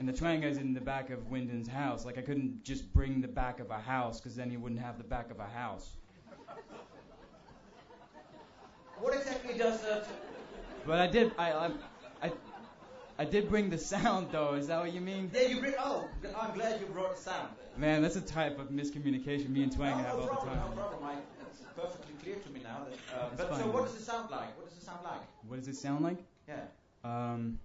And the twanga is in the back of Wyndon's house. Like I couldn't just bring the back of a house, because then he wouldn't have the back of a house. What exactly does uh, t- But I did. I I I, I did bring the sound though. Is that what you mean? Yeah, you bring. Oh, I'm glad you brought the sound. Man, that's a type of miscommunication me and Twang no, have no all problem, the no time. problem. I, it's perfectly clear to me now. That, uh, but so, what does it sound like? What does it sound like? What does it sound like? Yeah. Um,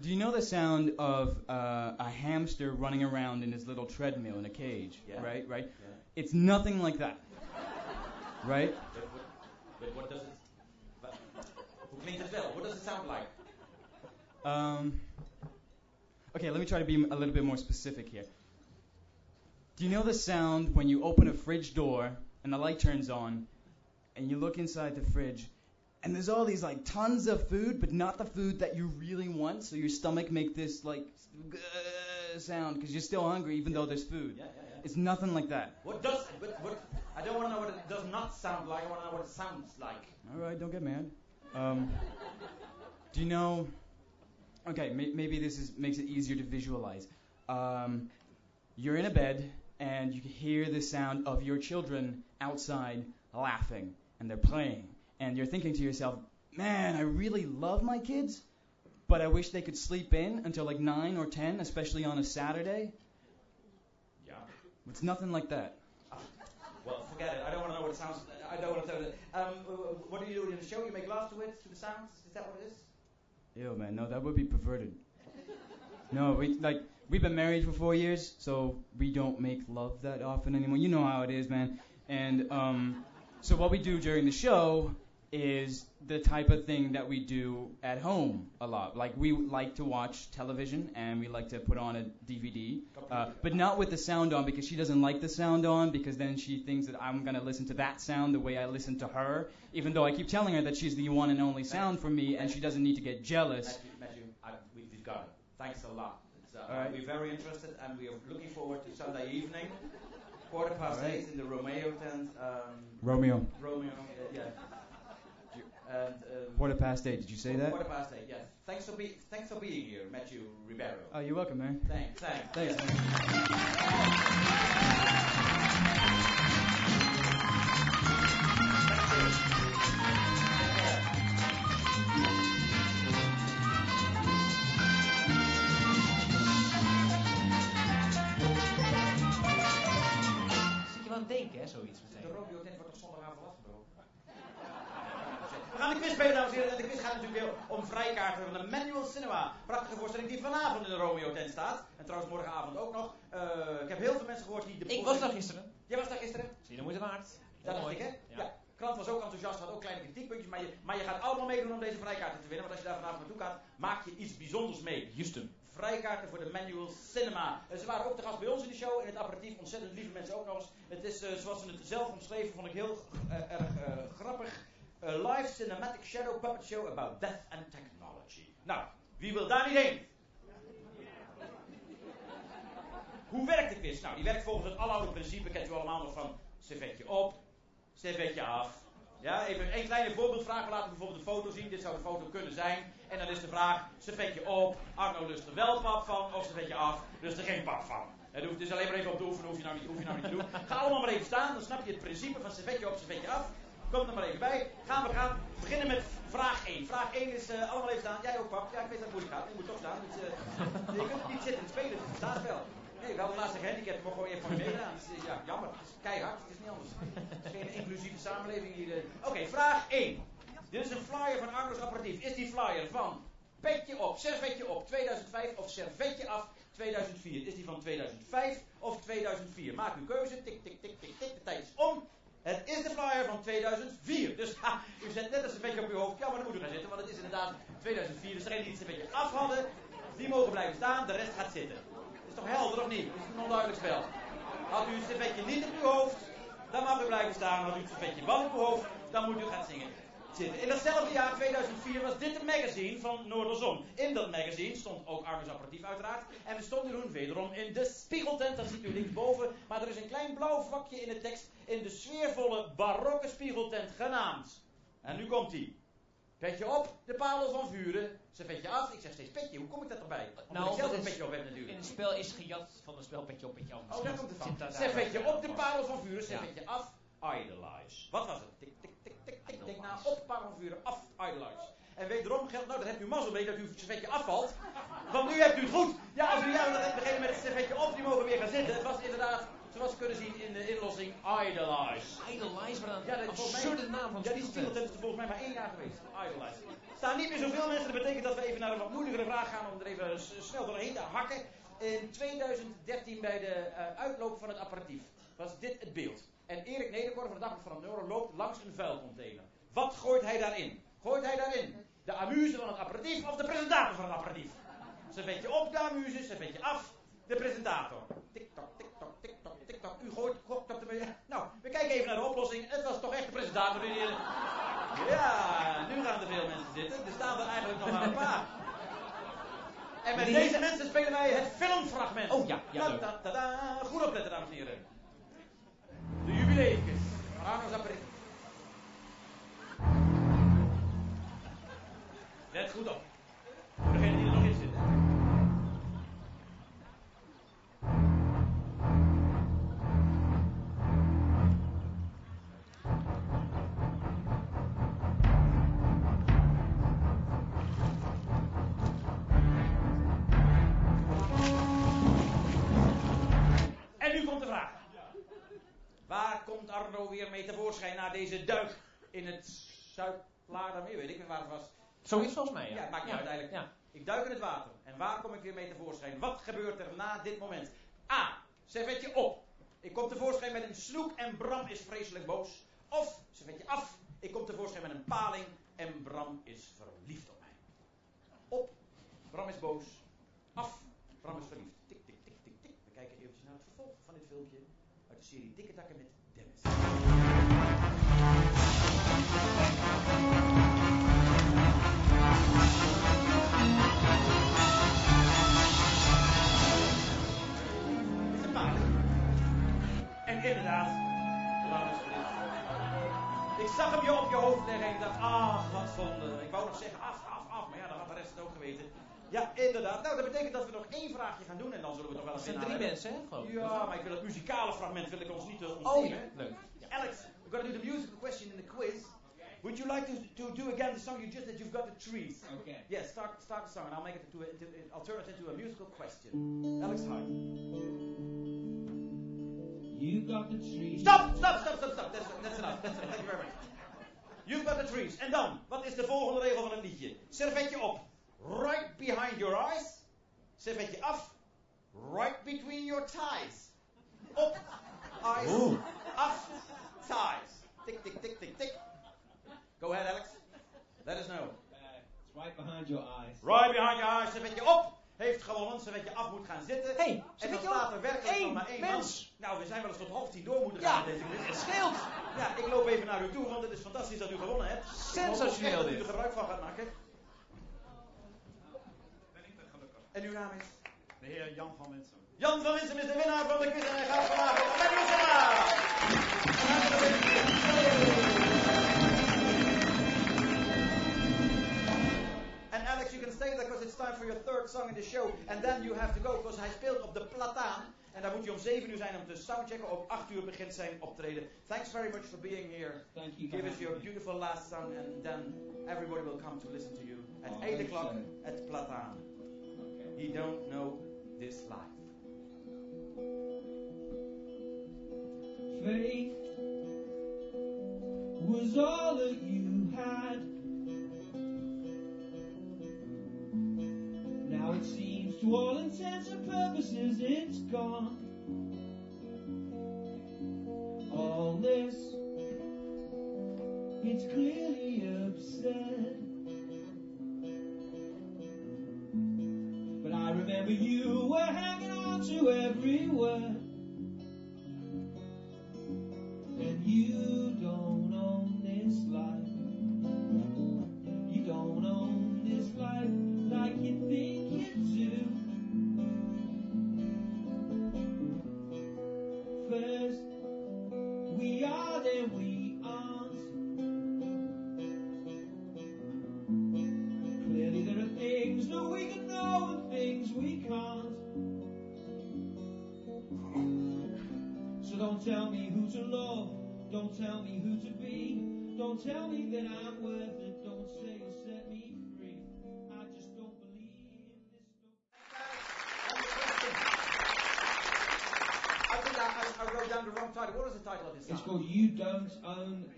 do you know the sound of uh, a hamster running around in his little treadmill in a cage? Yeah. Right, right. Yeah. It's nothing like that. Right? But what, but what does it? But, klinkt het wel? What does it sound like? Um, okay, let me try to be a little bit more specific here. Do you know the sound when you open a fridge door and the light turns on and you look inside the fridge and there's all these like tons of food but not the food that you really want so your stomach make this like uh, sound because you're still hungry even though there's food. Yeah, yeah, yeah. It's nothing like that. What does? But what? I don't want to know what it does not sound like. I want to know what it sounds like. All right, don't get mad. Um, do you know? Okay, may, maybe this is makes it easier to visualize. Um, you're in a bed and you can hear the sound of your children outside laughing and they're playing, and you're thinking to yourself, "Man, I really love my kids, but I wish they could sleep in until like nine or ten, especially on a Saturday." Yeah. It's nothing like that. Well, forget it. I don't want to know what it sounds. I don't want to tell it. Um, what do you do in the show? You make love to it, to the sounds. Is that what it is? Ew, man, no, that would be perverted. No, we like we've been married for four years, so we don't make love that often anymore. You know how it is, man. And um, so what we do during the show is the type of thing that we do at home a lot. Like we like to watch television and we like to put on a DVD, uh, but not with the sound on because she doesn't like the sound on because then she thinks that I'm gonna listen to that sound the way I listen to her, even though I keep telling her that she's the one and only sound for me and she doesn't need to get jealous. Matthew, Matthew we, we've got it. Thanks a lot. Uh, All right. We're very interested, and we are looking forward to Sunday evening, quarter past right. eight in the Romeo tent. Um, Romeo. Romeo, uh, yeah. And, um, Quarter past eight. Did you say that? Quarter past eight. Yes. Thanks for be, Thanks for being here, Matthew Ribeiro. Oh, you're welcome, man. Thanks. Thanks. Thanks, yes. man. Zit je wel aan We gaan de quiz spelen, dames en heren. En de quiz gaat natuurlijk weer om vrijkaarten van de Manual Cinema. Prachtige voorstelling die vanavond in de Romeo tent staat. En trouwens morgenavond ook nog. Eh, ik heb heel veel mensen gehoord die de Ik was daar gisteren. Jij was daar gisteren? Zie je de moeite waard? Dat dacht mooi. ik, hè? Ja. Ja. Krant was ook enthousiast, had ook kleine kritiekpuntjes. Maar je, maar je gaat allemaal meedoen om deze vrijkaarten te winnen. Want als je daar vanavond naartoe gaat, maak je iets bijzonders mee. Houston. Vrijkaarten voor de Manual Cinema. Eh, ze waren ook te gast bij ons in de show. In het aperitief. Ontzettend lieve mensen ook nog eens. Het is, eh, zoals ze het zelf omschreven, vond ik heel erg grappig. A live cinematic shadow puppet show about death and technology. Nou, wie wil daar niet heen? [LAUGHS] Hoe werkt de quiz? Nou, die werkt volgens het aloude principe, kent u allemaal nog van servetje op, servetje af. Ja, even een kleine voorbeeldvraag. We laten bijvoorbeeld een foto zien. Dit zou de foto kunnen zijn. En dan is de vraag, servetje op, Arno lust er wel pap van, of servetje af, lust er geen pap van. Het hoeft dus alleen maar even op te oefenen, hoef je nou niet, hoef je nou niet te doen. Ga allemaal maar even staan, dan snap je het principe van servetje op, servetje af. Kom er maar even bij. Gaan we gaan beginnen met vraag 1. Vraag 1 is eh, allemaal even staan. Jij ook, pap. Ja, ik weet dat het moeilijk gaat. Je moet toch staan. Dus, eh, je kunt niet zitten en spelen, dus het staat wel. Nee, we hadden laatst een gehandicapt, maar gewoon even van meegedaan. Dus, eh, ja, jammer. Het is keihard, het is niet anders. Het is geen inclusieve samenleving hier. Oké, vraag 1. Dit is een flyer van Arno's apparatief. Is die flyer van petje op, servetje op 2005 of servetje af 2004? Is die van 2005 of 2004? Maak uw keuze. Tik, tik, tik, tik, tik. De tijd is om. Het is de flyer van 2004. Dus ha, u zet net een servetje op uw hoofd. Ja, maar dan moet u gaan zitten, want het is inderdaad 2004. Dus degenen die het servetje af hadden, die mogen blijven staan. De rest gaat zitten. Is toch helder of niet? Is een onduidelijk spel? Had u het servetje niet op uw hoofd, dan mag u blijven staan. Had u het servetje wel op uw hoofd, dan moet u gaan zingen. Zitten. In datzelfde jaar 2004 was dit een magazine van Noorderzon. In dat magazine stond ook Arno's apparatief uiteraard. En we stonden toen wederom in de spiegeltent. Dat ziet u linksboven. Maar er is een klein blauw vakje in de tekst. In de sfeervolle barokke spiegeltent genaamd. En nu komt hij. Petje op, de parel van vuren. Servetje af. Ik zeg steeds petje. Hoe kom ik dat erbij? Omdat Nou, ik zelf een petje op heb natuurlijk. In het spel is gejat van het spel petje op petje af. Oh, daar komt het van. Servetje daar- op de parel van vuren, servetje af, idolize. Wat was het? Tik, tik, tik, tik. Nou, op vuren, af, idolize. En wederom geldt, nou, dan hebt u mazzel mee dat uw servetje afvalt. Want nu hebt u het goed. Ja, als u ja, dan hebt degene met het servetje op, die mogen weer gaan zitten. Het was inderdaad, zoals we kunnen zien in de inlossing, idolize. Idolize, wat een Ja, dat is volgens mij- absurde naam van Ja, die spiegeltent is volgens mij maar één jaar geweest. Idolize. Er staan niet meer zoveel mensen. Dat betekent dat we even naar een wat moeilijkere vraag gaan om er even snel doorheen te hakken. In 2013 bij de eh, uitloop van het apparatief was dit het beeld. En Erik Nederkort van de Dagblad van Noorden loopt langs een vuilcontainer. Wat gooit hij daarin? Gooit hij daarin de amuse van het apparatief of de presentator van het apparatief? Servetje op de amuse, servetje af de presentator. Tik-tok, tik-tok, tik-tok, tik-tok. U gooit, gokt op de... Nou, we kijken even naar de oplossing. Het was toch echt de presentator die... Ja, nu gaan er veel mensen zitten. Er staan er eigenlijk nog maar een paar. En met deze mensen spelen wij het filmfragment. Oh, ja, ja, leuk. Goed opletten, dames en heren. Lakers. Para nos. Let's go down. Weer mee tevoorschijn na deze duik in het Zuid-Laardermeer? Weet ik waar het was. Zoiets volgens mij, ja. Ja, maakt niet Ja, uit eigenlijk. ja. Ik duik in het water. En waar kom ik weer mee tevoorschijn? Wat gebeurt er na dit moment? A. Servetje op. Ik kom tevoorschijn met een snoek en Bram is vreselijk boos. Of, servetje af. Ik kom tevoorschijn met een paling en Bram is verliefd op mij. Op. Bram is boos. Af. Bram is verliefd. Tik, tik, tik, tik, tik. We kijken eventjes naar het vervolg van dit filmpje. Uit de serie Dikke Dakken met Ik zag hem je op je hoofd leggen en ik dacht, ah, wat zonde. Ik wou nog zeggen, af, af, af. Maar ja, dan had de rest het ook geweten. Ja, inderdaad. Nou, dat betekent dat we nog één vraagje gaan doen en dan zullen we toch wel Dat een zijn drie hebben. mensen, hè, geloof. Ja, maar ik wil het muzikale fragment wil ik ons niet uh, Oh, ontnemen. ja, leuk. Alex, we're going to do the musical question in the quiz. Would you like to, to do again the song you just did? You've got the trees. Okay. Yes, start start the song and I'll make it into, a, into I'll turn it into a musical question. Alex, hi. You got the trees. Stop, stop, stop, stop, stop. That's, that's enough. That's enough. Thank you very much. You've got the trees. En dan, wat is de volgende regel van het liedje? Servetje op. Right behind your eyes. Servetje af. Right between your thighs. Op. Eyes. Oeh. Af. Thighs. Tik, tik, tik, tik, tik. Go ahead, Alex. Let us know. Uh, it's right behind your eyes. Right behind your eyes. Servetje op. Heeft gewonnen. Servetje af moet gaan zitten. Hey, en dan staat op. er werkelijk Eén nog maar één mens. man. Nou, we zijn wel eens tot half tien door moeten Ja, gaan met deze het scheelt. Ja, ik loop even naar u toe, want het is fantastisch dat u gewonnen hebt. Ik hoop Sensationeel dat u dit. er gebruik van gaat maken. En uw naam is? De heer Jan van Winsum. Jan van Winsum is de winnaar van de quiz en hij gaat vanavond naar. And Alex, you can stay there because it's time for your third song in the show. And then you have to go, because hij speelt op de Plataan. En daar moet je om 7 uur zijn om te soundchecken. Op 8 uur begint zijn optreden. Thanks very much for being here. Thank you. Give us your beautiful last song and then everybody will come to listen to you. At Oh, 8 hope o'clock at Plataan. He don't know this life. Faith was all that you had. Now it seems to all intents and purposes it's gone. All this, it's clearly absurd. Remember you were hanging on to every word. And you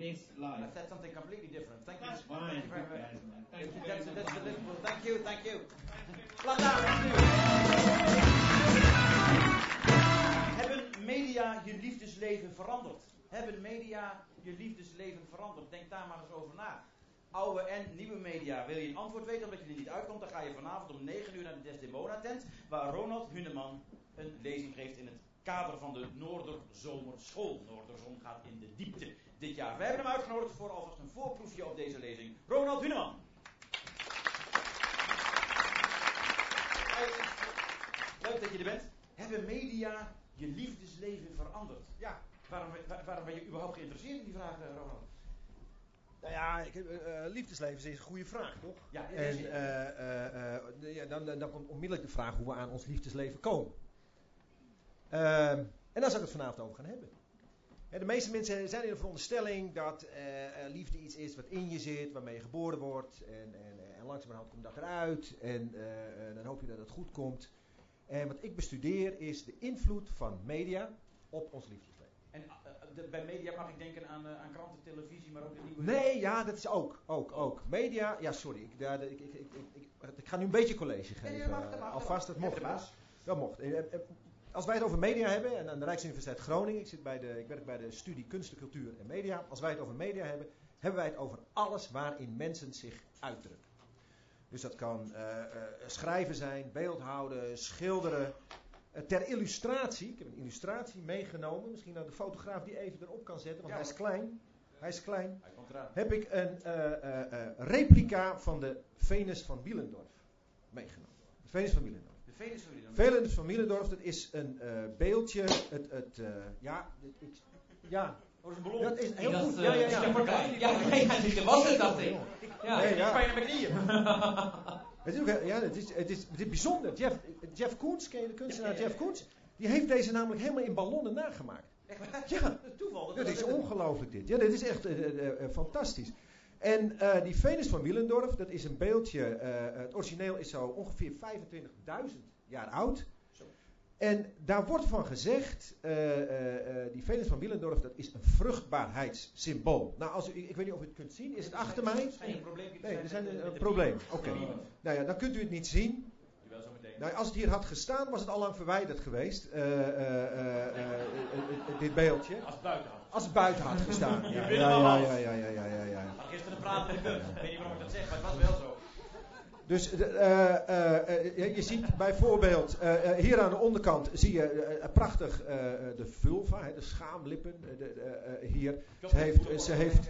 This Life. I said something completely different. Thank That's you. fine. Thank you very Good much. guys, man. Thank you That's, very that's much. the Liverpool. Thank you, thank you. Plataan, thank you. Hebben media je liefdesleven veranderd? Hebben media je liefdesleven veranderd? Denk daar maar eens over na. Oude en nieuwe media. Wil je een antwoord weten omdat je er niet uitkomt? Dan ga je vanavond om 9 uur naar de Desdemona tent. Waar Ronald Huneman een lezing geeft in het kader van de Noorderzomerschool. Noorderzon gaat in de diepte dit jaar. We hebben hem uitgenodigd voor alvast een voorproefje op deze lezing. Ronald Huneman. Leuk dat je er bent. Hebben media je liefdesleven veranderd? Ja, waarom, waar- waarom ben je überhaupt geïnteresseerd in die vraag, eh, Ronald? Nou ja, ik, eh, eh, liefdesleven is een goede vraag, toch? Ja, En de- ja, dan, dan komt onmiddellijk de vraag hoe we aan ons liefdesleven komen. Ehm, en daar zou ik het vanavond over gaan hebben. De meeste mensen zijn in de veronderstelling dat eh, eh, liefde iets is wat in je zit, waarmee je geboren wordt. En, en, en langzamerhand komt dat eruit. En eh, eh, dan hoop je dat het goed komt. En wat ik bestudeer is de invloed van media op ons liefdesleven. En eh, de- bij media mag ik denken aan, eh, aan kranten, televisie, maar ook de nieuwe... Nee, ja, dat is ook. Ook, ook. Media, ja, sorry. Ik, daar- ik, ik, ik, ik, ik, ik ga nu een beetje college geven. Nee, dat mag, dat eh, mag, Alvast, dat mocht. Dat mocht. Als wij het over media hebben, en aan de Rijksuniversiteit Groningen, ik, zit bij de, ik werk bij de studie Kunsten, Cultuur en Media. Als wij het over media hebben, hebben wij het over alles waarin mensen zich uitdrukken. Dus dat kan eh, eh, schrijven zijn, beeldhouden, schilderen. Eh, ter illustratie, ik heb een illustratie meegenomen, misschien dat de fotograaf die even erop kan zetten, want Ja, hij is klein. Hij is klein Hij komt eraan. heb ik een replica van de Venus van Wielendorf meegenomen. De Venus van Wielendorf. Dan. Venus van Wielendorf, dat is een eh, beeldje. Het, het, eh, ja, dit- ik, ja, Oh, dat is een ballon. dat is heel dat, goed. eh, Ja, ja, ja. Ja, nee, ja, dit was het, dacht ik. Ja. Nee, Ik ja. pijn in mijn knieën. [LAUGHS] Het is, ook, ja, het is, het is, het is bijzonder. Jeff, Jeff Koens, ken je de kunstenaar Ja, ja, ja. Jeff Koens? Die heeft deze namelijk helemaal in ballonnen nagemaakt. Echt waar? Ja. Dat is toeval. Dat is dat- ongelooflijk dit. Ja, dit is echt fantastisch. En eh, die Venus van Willendorf, dat is een beeldje. eh, het origineel is zo ongeveer 25.000 jaar oud. Zo. En daar wordt van gezegd, eh, die Venus van Willendorf, dat is een vruchtbaarheidssymbool. Nou, als u, ik, weet niet of u het kunt zien. Is het achter mij? Schijnt een Nee, zijn er zijn een, probleem. Oké. Nou ja, dan kunt u het niet zien. Nou, als het hier had gestaan, was het al lang verwijderd geweest. dit beeldje. Als het buiten had. Als het buiten had gestaan. Ja, ja, ja, ja, ja, ja, ja, ja, gisteren praten de. Ik weet niet waarom ik dat zeg, maar het was wel zo. Dus de, eh, eh, eh, je- ziet bijvoorbeeld, hier aan de onderkant zie je prachtig eh, eh, de vulva, hè, de schaamlippen. eh, de, eh, hier. Ze heeft, ze heeft,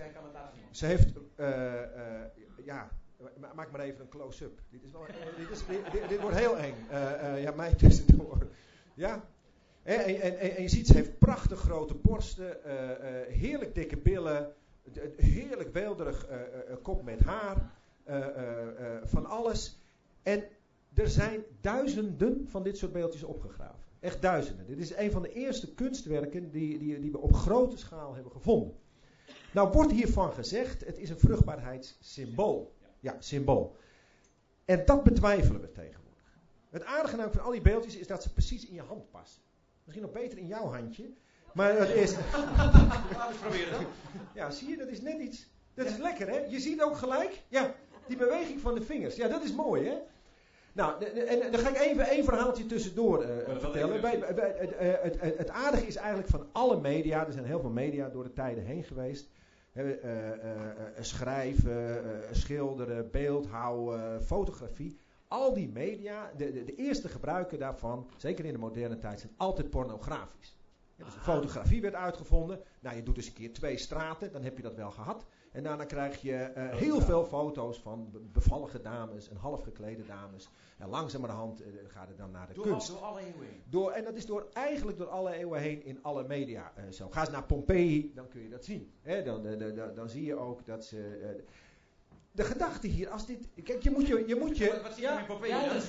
ze heeft eh, eh, ja, ma- maak maar even een close-up. Dit, is wel, dit, is, dit, wordt heel eng. Eh, eh, ja, mij [LAUGHS] tussendoor. Ja. En, je ziet, ze heeft prachtig grote borsten, eh, eh, heerlijk dikke billen, heerlijk weelderig eh, kop met haar, van alles. En er zijn duizenden van dit soort beeldjes opgegraven. Echt duizenden. Dit is een van de eerste kunstwerken die, die, die we op grote schaal hebben gevonden. Nou wordt hiervan gezegd, het is een vruchtbaarheidssymbool. Ja, symbool. En dat betwijfelen we tegenwoordig. Het aardige van al die beeldjes is dat ze precies in je hand passen. Misschien nog beter in jouw handje. Maar het is... Laten we proberen. Ja, zie je, dat is net iets. Dat is lekker, hè? Je ziet ook gelijk, ja, die beweging van de vingers. Ja, dat is mooi, hè? Nou, en dan ga ik even één verhaaltje tussendoor eh, wel vertellen. Bij, bij- het, eh, het, het, het aardige is eigenlijk van alle media, er zijn heel veel media door de tijden heen geweest. Eh, schrijven, schilderen, beeldhouden, fotografie. Al die media, de, de, de eerste gebruiken daarvan, zeker in de moderne tijd, zijn altijd pornografisch. Ja, dus de fotografie werd uitgevonden. Nou, je doet eens een keer twee straten, dan heb je dat wel gehad. En daarna krijg je eh, heel veel foto's van be- bevallige dames en half geklede dames. En langzamerhand eh, gaat het dan naar de Door, kunst. door alle eeuwen heen. Door, en dat is door, eigenlijk door alle eeuwen heen in alle media eh, zo. Ga eens naar Pompeii, dan kun je dat zien. Hè, dan, dan, dan, dan zie je ook dat ze... de gedachte hier, als dit... Kijk, je moet je... je, moet je Wat, wat zie je ja, in? Ja, dat is.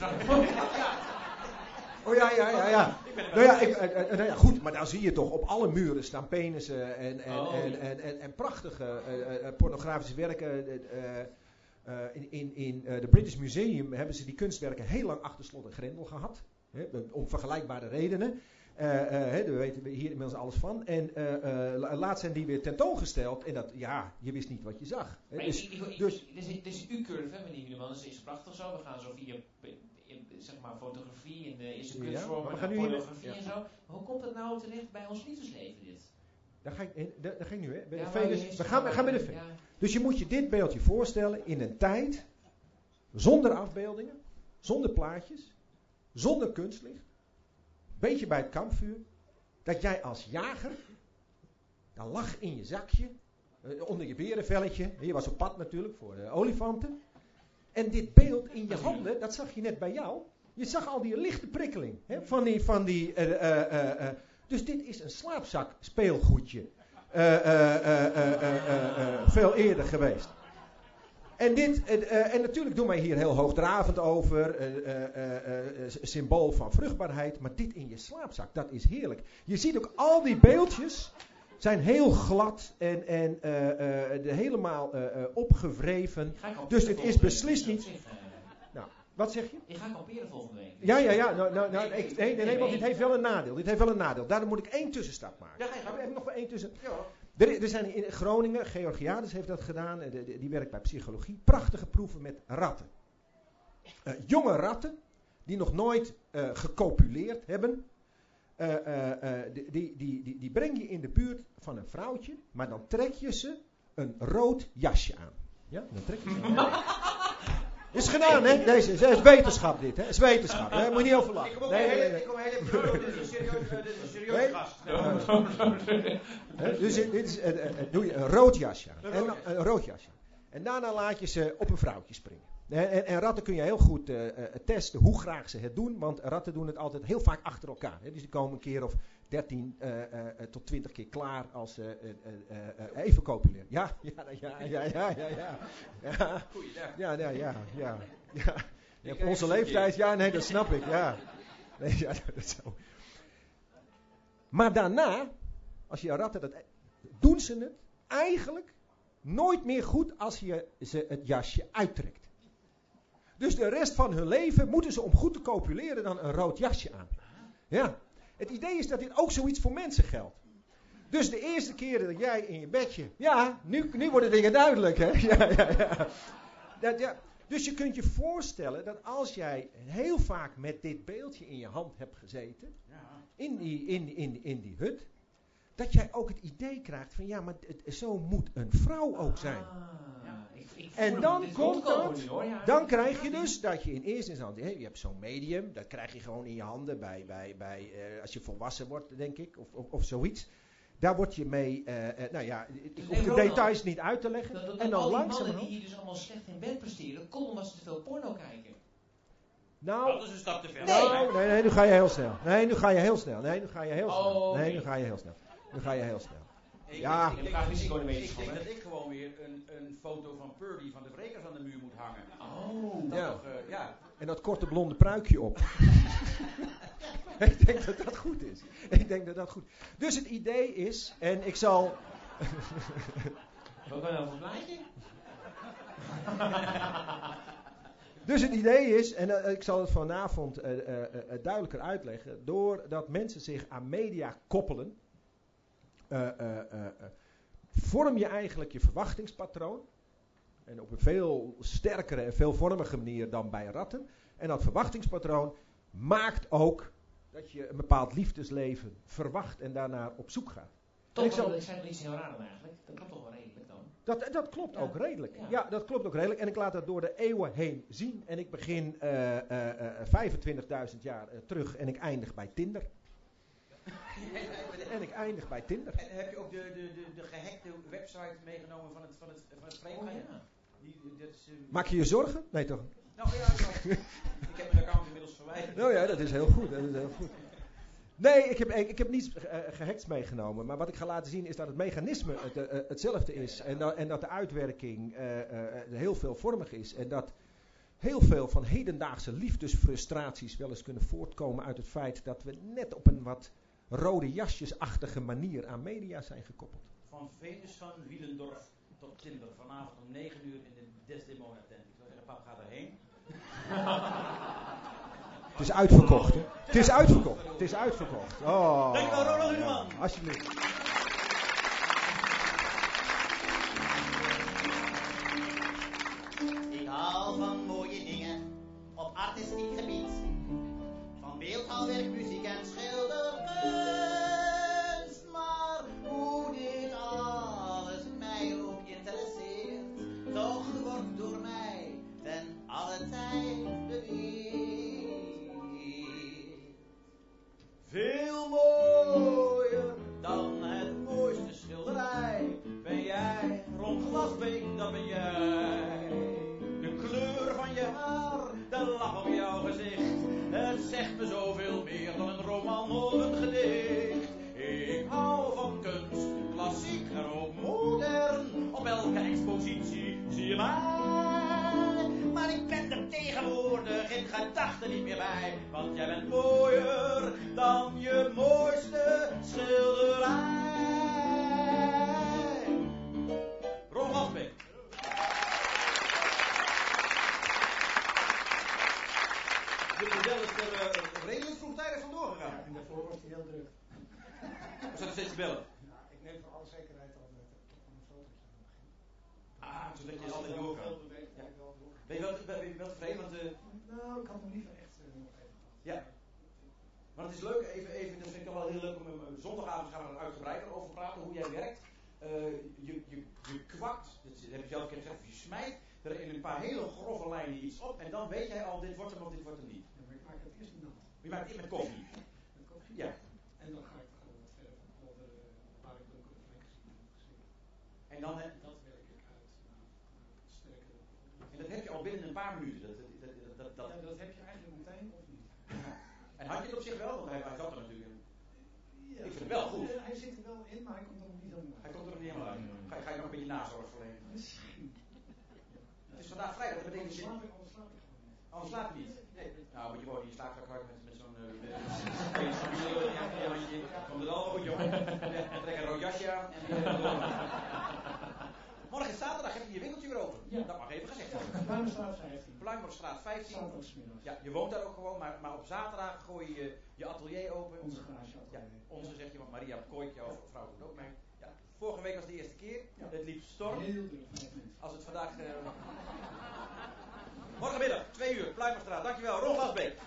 Oh ja, ja, ja, ja. Nou ja, ik, eh, eh, nou ja, goed, maar dan zie je toch op alle muren staan penissen en, en, Oh, en, en, en, en prachtige eh, eh, pornografische werken. eh, eh, eh, in in, in eh, de British Museum hebben ze die kunstwerken heel lang achter slot en grendel gehad. Hè, om vergelijkbare redenen. Eh, eh, hè, daar weten we hier inmiddels alles van. En eh, eh, la- laatst zijn die weer tentoongesteld. En dat, ja, je wist niet wat je zag. Hè, Maar dus, ik- ik- ik- dus- dus- dus die U-curve, hè, meneer Wieneman, is, is prachtig zo. We gaan zo via eh, zeg maar, fotografie en de eerste Ja, we hier- pornografie ja. en zo. Maar hoe komt het nou terecht bij ons liefdesleven, dit? daar, ga ik, daar, daar ga ik nu, hè. Ja, de Venus. We gaan, we gaan bij de. Venus. Dus je moet je dit beeldje voorstellen in een tijd zonder afbeeldingen, zonder plaatjes, zonder kunstlicht, beetje bij het kampvuur, dat jij als jager, dan lag in je zakje, eh, onder je berenvelletje, je was op pad natuurlijk voor de olifanten, en dit beeld in je handen, dat zag je net bij jou, je zag al die lichte prikkeling hè, van die, van die eh, eh, dus dit is een slaapzak speelgoedje. veel eerder geweest. En, dit, eh, en natuurlijk doen wij hier heel hoogdravend over, eh, eh, symbool van vruchtbaarheid, maar dit in je slaapzak, dat is heerlijk. Je ziet ook al die beeldjes zijn heel glad en, en de helemaal opgewreven. Kamperen Dus dit is beslist niet. Nou, wat zeg je? Ik ga kamperen volgende week. Ja, ja, ja. Nou, nou, nou, nee, nee, nee, want dit heeft wel een nadeel. Dit heeft wel een nadeel. Daarom moet ik één tussenstap maken. Ja, ga je. Heb ik nog wel één tussen? Ja. Er, er zijn in Groningen, Georgiades heeft dat gedaan, eh, die werkt bij psychologie, prachtige proeven met ratten. Eh, jonge ratten, die nog nooit eh, gecopuleerd hebben, die, die, die, die, die breng je in de buurt van een vrouwtje, maar dan trek je ze een rood jasje aan. Ja, dan trek je ze aan. Is gedaan, hè? Deze is, is wetenschap dit, hè? Is wetenschap, hè? Moet je niet over Ik lachen. kom ook Nee, heel nee, ik kom even terug. Dit is een serieus, dit is een serieus Nee. gast. Dus dit is, doe je een rood jasje aan. Een En, rood jasje. een rood jasje aan. En daarna laat je ze op een vrouwtje springen. En, en, en ratten kun je heel goed eh, eh, testen hoe graag ze het doen. Want ratten doen het altijd heel vaak achter elkaar. Hè. Dus die komen een keer of 13 eh, tot 20 keer klaar als ze even copuleren. Ja, [LAUGHS] ja, ja, ja, ja, ja, ja. Ja, Goeiedag. ja, ja, ja, ja. ja. Hebt kijk onze leeftijd, ja, nee, dat snap ik, ja. Nee, ja, [LAUGHS] dat is zo. Maar daarna, als je ratten dat, doen ze het eigenlijk nooit meer goed als je ze het jasje uittrekt. Dus de rest van hun leven moeten ze om goed te copuleren dan een rood jasje aan. Ja. Het idee is dat dit ook zoiets voor mensen geldt. Dus de eerste keren dat jij in je bedje. Ja, nu, nu worden dingen duidelijk, hè? [LAUGHS] Ja, ja, ja. Dat, ja. Dus je kunt je voorstellen dat als jij heel vaak met dit beeldje in je hand hebt gezeten. Ja. In die, in, in, in die hut. Dat jij ook het idee krijgt van ja, maar het, zo moet een vrouw ook zijn. Ah, En dan komt dat, dan krijg je dus dat je in eerste instantie, hè, je hebt zo'n medium, dat krijg je gewoon in je handen bij, bij, bij eh, als je volwassen wordt, denk ik, of, of, of zoiets. Daar word je mee, eh, eh, nou ja, ik Dus hoef de Ronald, details niet uit te leggen. Dat, dat, en dat dan al die langzaam. mannen die hier dus allemaal slecht in bed presteren, komt omdat ze te veel porno kijken. Nou, Dat is een stap te ver. nou, nee, nee, nu ga je heel snel. Nee, nu ga je heel snel. Nee, nu ga je heel snel. Oh, Nee, nu ga je heel snel. Nu ga je heel snel. Ik, Ja. ik, ik, denk, risico ik, denk dat ik gewoon weer een, een foto van Purdy van de Vrekers aan de muur moet hangen. Oh. Dat Ja. toch, eh, ja. En dat korte blonde pruikje op. [LAUGHS] ik denk dat dat goed is. Ik denk dat dat goed Dus het idee is, en ik zal... Wat ben je nou voor plaatje? Dus het idee is, en eh, ik zal het vanavond eh, eh, eh, duidelijker uitleggen, doordat mensen zich aan media koppelen, eh, eh, eh, vorm je eigenlijk je verwachtingspatroon. En op een veel sterkere en veelvormige manier dan bij ratten. En dat verwachtingspatroon maakt ook dat je een bepaald liefdesleven verwacht en daarnaar op zoek gaat. Toch, ik zal- het iets heel raar eigenlijk. Dat klopt toch wel redelijk dan? Dat, dat klopt ook redelijk. Ja. Ja. dat klopt ook redelijk. En ik laat dat door de eeuwen heen zien. En ik begin eh, eh, eh, 25.000 jaar terug en ik eindig bij Tinder. [LAUGHS] En ik eindig bij Tinder. En heb je ook de, de, de, de gehackte website meegenomen van het, van het, van het? Oh, ja. Die, dat is, eh, Maak je je zorgen? Nee toch? Nou ja, ik, [LAUGHS] ik heb mijn account inmiddels verwijderd. Nou ja, dat is heel goed. Dat is heel goed. Nee, ik heb, ik, ik heb niets eh, gehacks meegenomen. Maar wat ik ga laten zien is dat het mechanisme het, eh, hetzelfde is. En, dat, en dat de uitwerking eh, eh, heel veelvormig is. En dat heel veel van hedendaagse liefdesfrustraties wel eens kunnen voortkomen uit het feit dat we net op een wat rode jasjesachtige manier aan media zijn gekoppeld. Van Venus van Wielendorf tot Tinder. Vanavond om 9 uur in de Desdemona tent. Ik zou zeggen, pap, ga erheen. [LAUGHS] Het is uitverkocht. Hè? Het is uitverkocht. Het is uitverkocht. Oh, Dankjewel, Ronald ja, Human. Alsjeblieft. Ik hou van mooie dingen op artistiek gebied. Van beeldhouwwerk, muziek en schilderkunst. In gedachten niet meer bij. Want jij bent over praten, hoe jij werkt. Eh, je, je, je kwakt, dat heb je zelf een keer gezegd, je smijt er in een paar hele grove lijnen iets op en dan weet jij al, dit wordt hem of dit wordt hem niet. Ja, maar ik maak het eerst nat. Je maakt het eerst met koffie. [LAUGHS] Met koffie. Ja. En dan ga ik gewoon wat verder van polderen waar ik donkere vlekken zie. En dan, Dat werk ik uit naar, naar sterkere en dat heb je al binnen een paar minuten. Dat, dat, dat, dat, dat, Ja, dat heb je eigenlijk meteen of niet. [LAUGHS] En had je het op zich wel? Want hij, hij zat er natuurlijk. Ja. Ik vind het wel goed. Ja, Hij zit er wel in, maar hij komt er nog niet helemaal uit. Hij komt er nog niet helemaal uit. Ga, je- ga je nog een beetje nazorg verlenen? Misschien. Het is vandaag vrijdag, dat betekent je... Anders slaap ik, anders slaap ik gewoon niet. Anders slaap je niet. Nee. Nou, moet je in je slaapzak houden met, met zo'n... eh, met zo'n wiel in je. Komt het al goed, jongen. En trek een rood jasje aan en weer door. Morgen is zaterdag, heb je je winkeltje weer open. Ja. Dat mag even gezegd worden. Pluimstraat 15. Pluimborgstraat 15. Zaterdagmiddag. Ja, je woont daar ook gewoon, maar, maar op zaterdag gooi je je, atelier open. Onze garage Ja, atelier. onze zeg je, want Maria Kooit, jouw vrouw doet ook mee. Ja, vorige week was de eerste keer. Ja. Het liep storm. Heel druk. Als het vandaag. eh, Morgenmiddag, twee uur, Pluimerstraat. Dankjewel, Ron Glasbeek.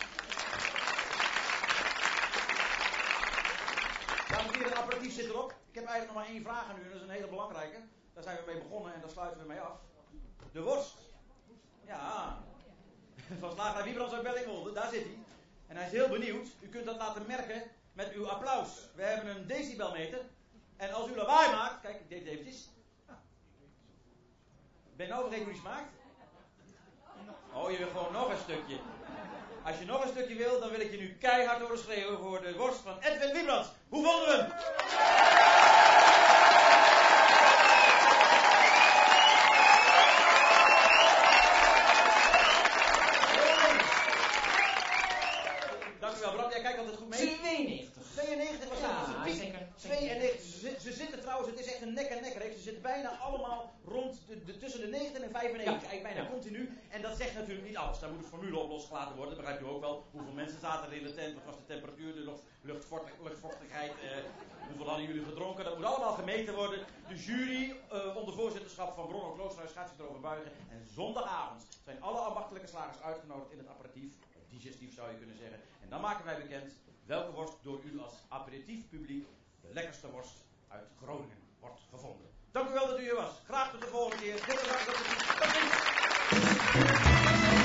Dames en heren, het apparatief zit erop. Ik heb eigenlijk nog maar één vraag aan u, en dat is een hele belangrijke. Daar zijn we mee begonnen en daar sluiten we mee af. De worst. Ja. [LAUGHS] Van Slagerij Wiebrands uit Bellingwolde, daar zit hij. En hij is heel benieuwd. U kunt dat laten merken met uw applaus. We hebben een decibelmeter. En als u lawaai maakt, kijk, ik deed het eventjes. Ben je nou vergeten hoe die smaakt? Oh, je wil gewoon nog een stukje. Als je nog een stukje wil, dan wil ik je nu keihard horen voor de worst van Edwin Wiebrands. Hoe vonden we hem? Dank u wel, Bram. Jij kijkt altijd goed mee. 92. 92 was Ja, dat onze piek. zeker, zeker. 92. Ze, zi- ze zitten trouwens, het is echt een nek-en-nek reeks. Ze zitten bijna allemaal rond de, de- tussen de 90 en 95. Ja, Eigenlijk bijna ja. continu. En dat zegt natuurlijk niet alles. Daar moet een formule op losgelaten worden. Dat begrijpt u ook wel. Hoeveel mensen zaten er in de tent? Wat was de temperatuur? De lucht, luchtvochtig- luchtvochtigheid? eh, hoeveel hadden jullie gedronken? Dat moet allemaal gemeten worden. De jury, eh, onder voorzitterschap van Bronno Kloosterhuis, gaat zich erover buigen. En zondagavond zijn alle ambachtelijke slagers uitgenodigd in het aperitief. Digestief zou je kunnen zeggen. En dan maken wij bekend welke worst door u als aperitief publiek de lekkerste worst uit Groningen wordt gevonden. Dank u wel dat u hier was. Graag tot de volgende keer. Dat u Tot.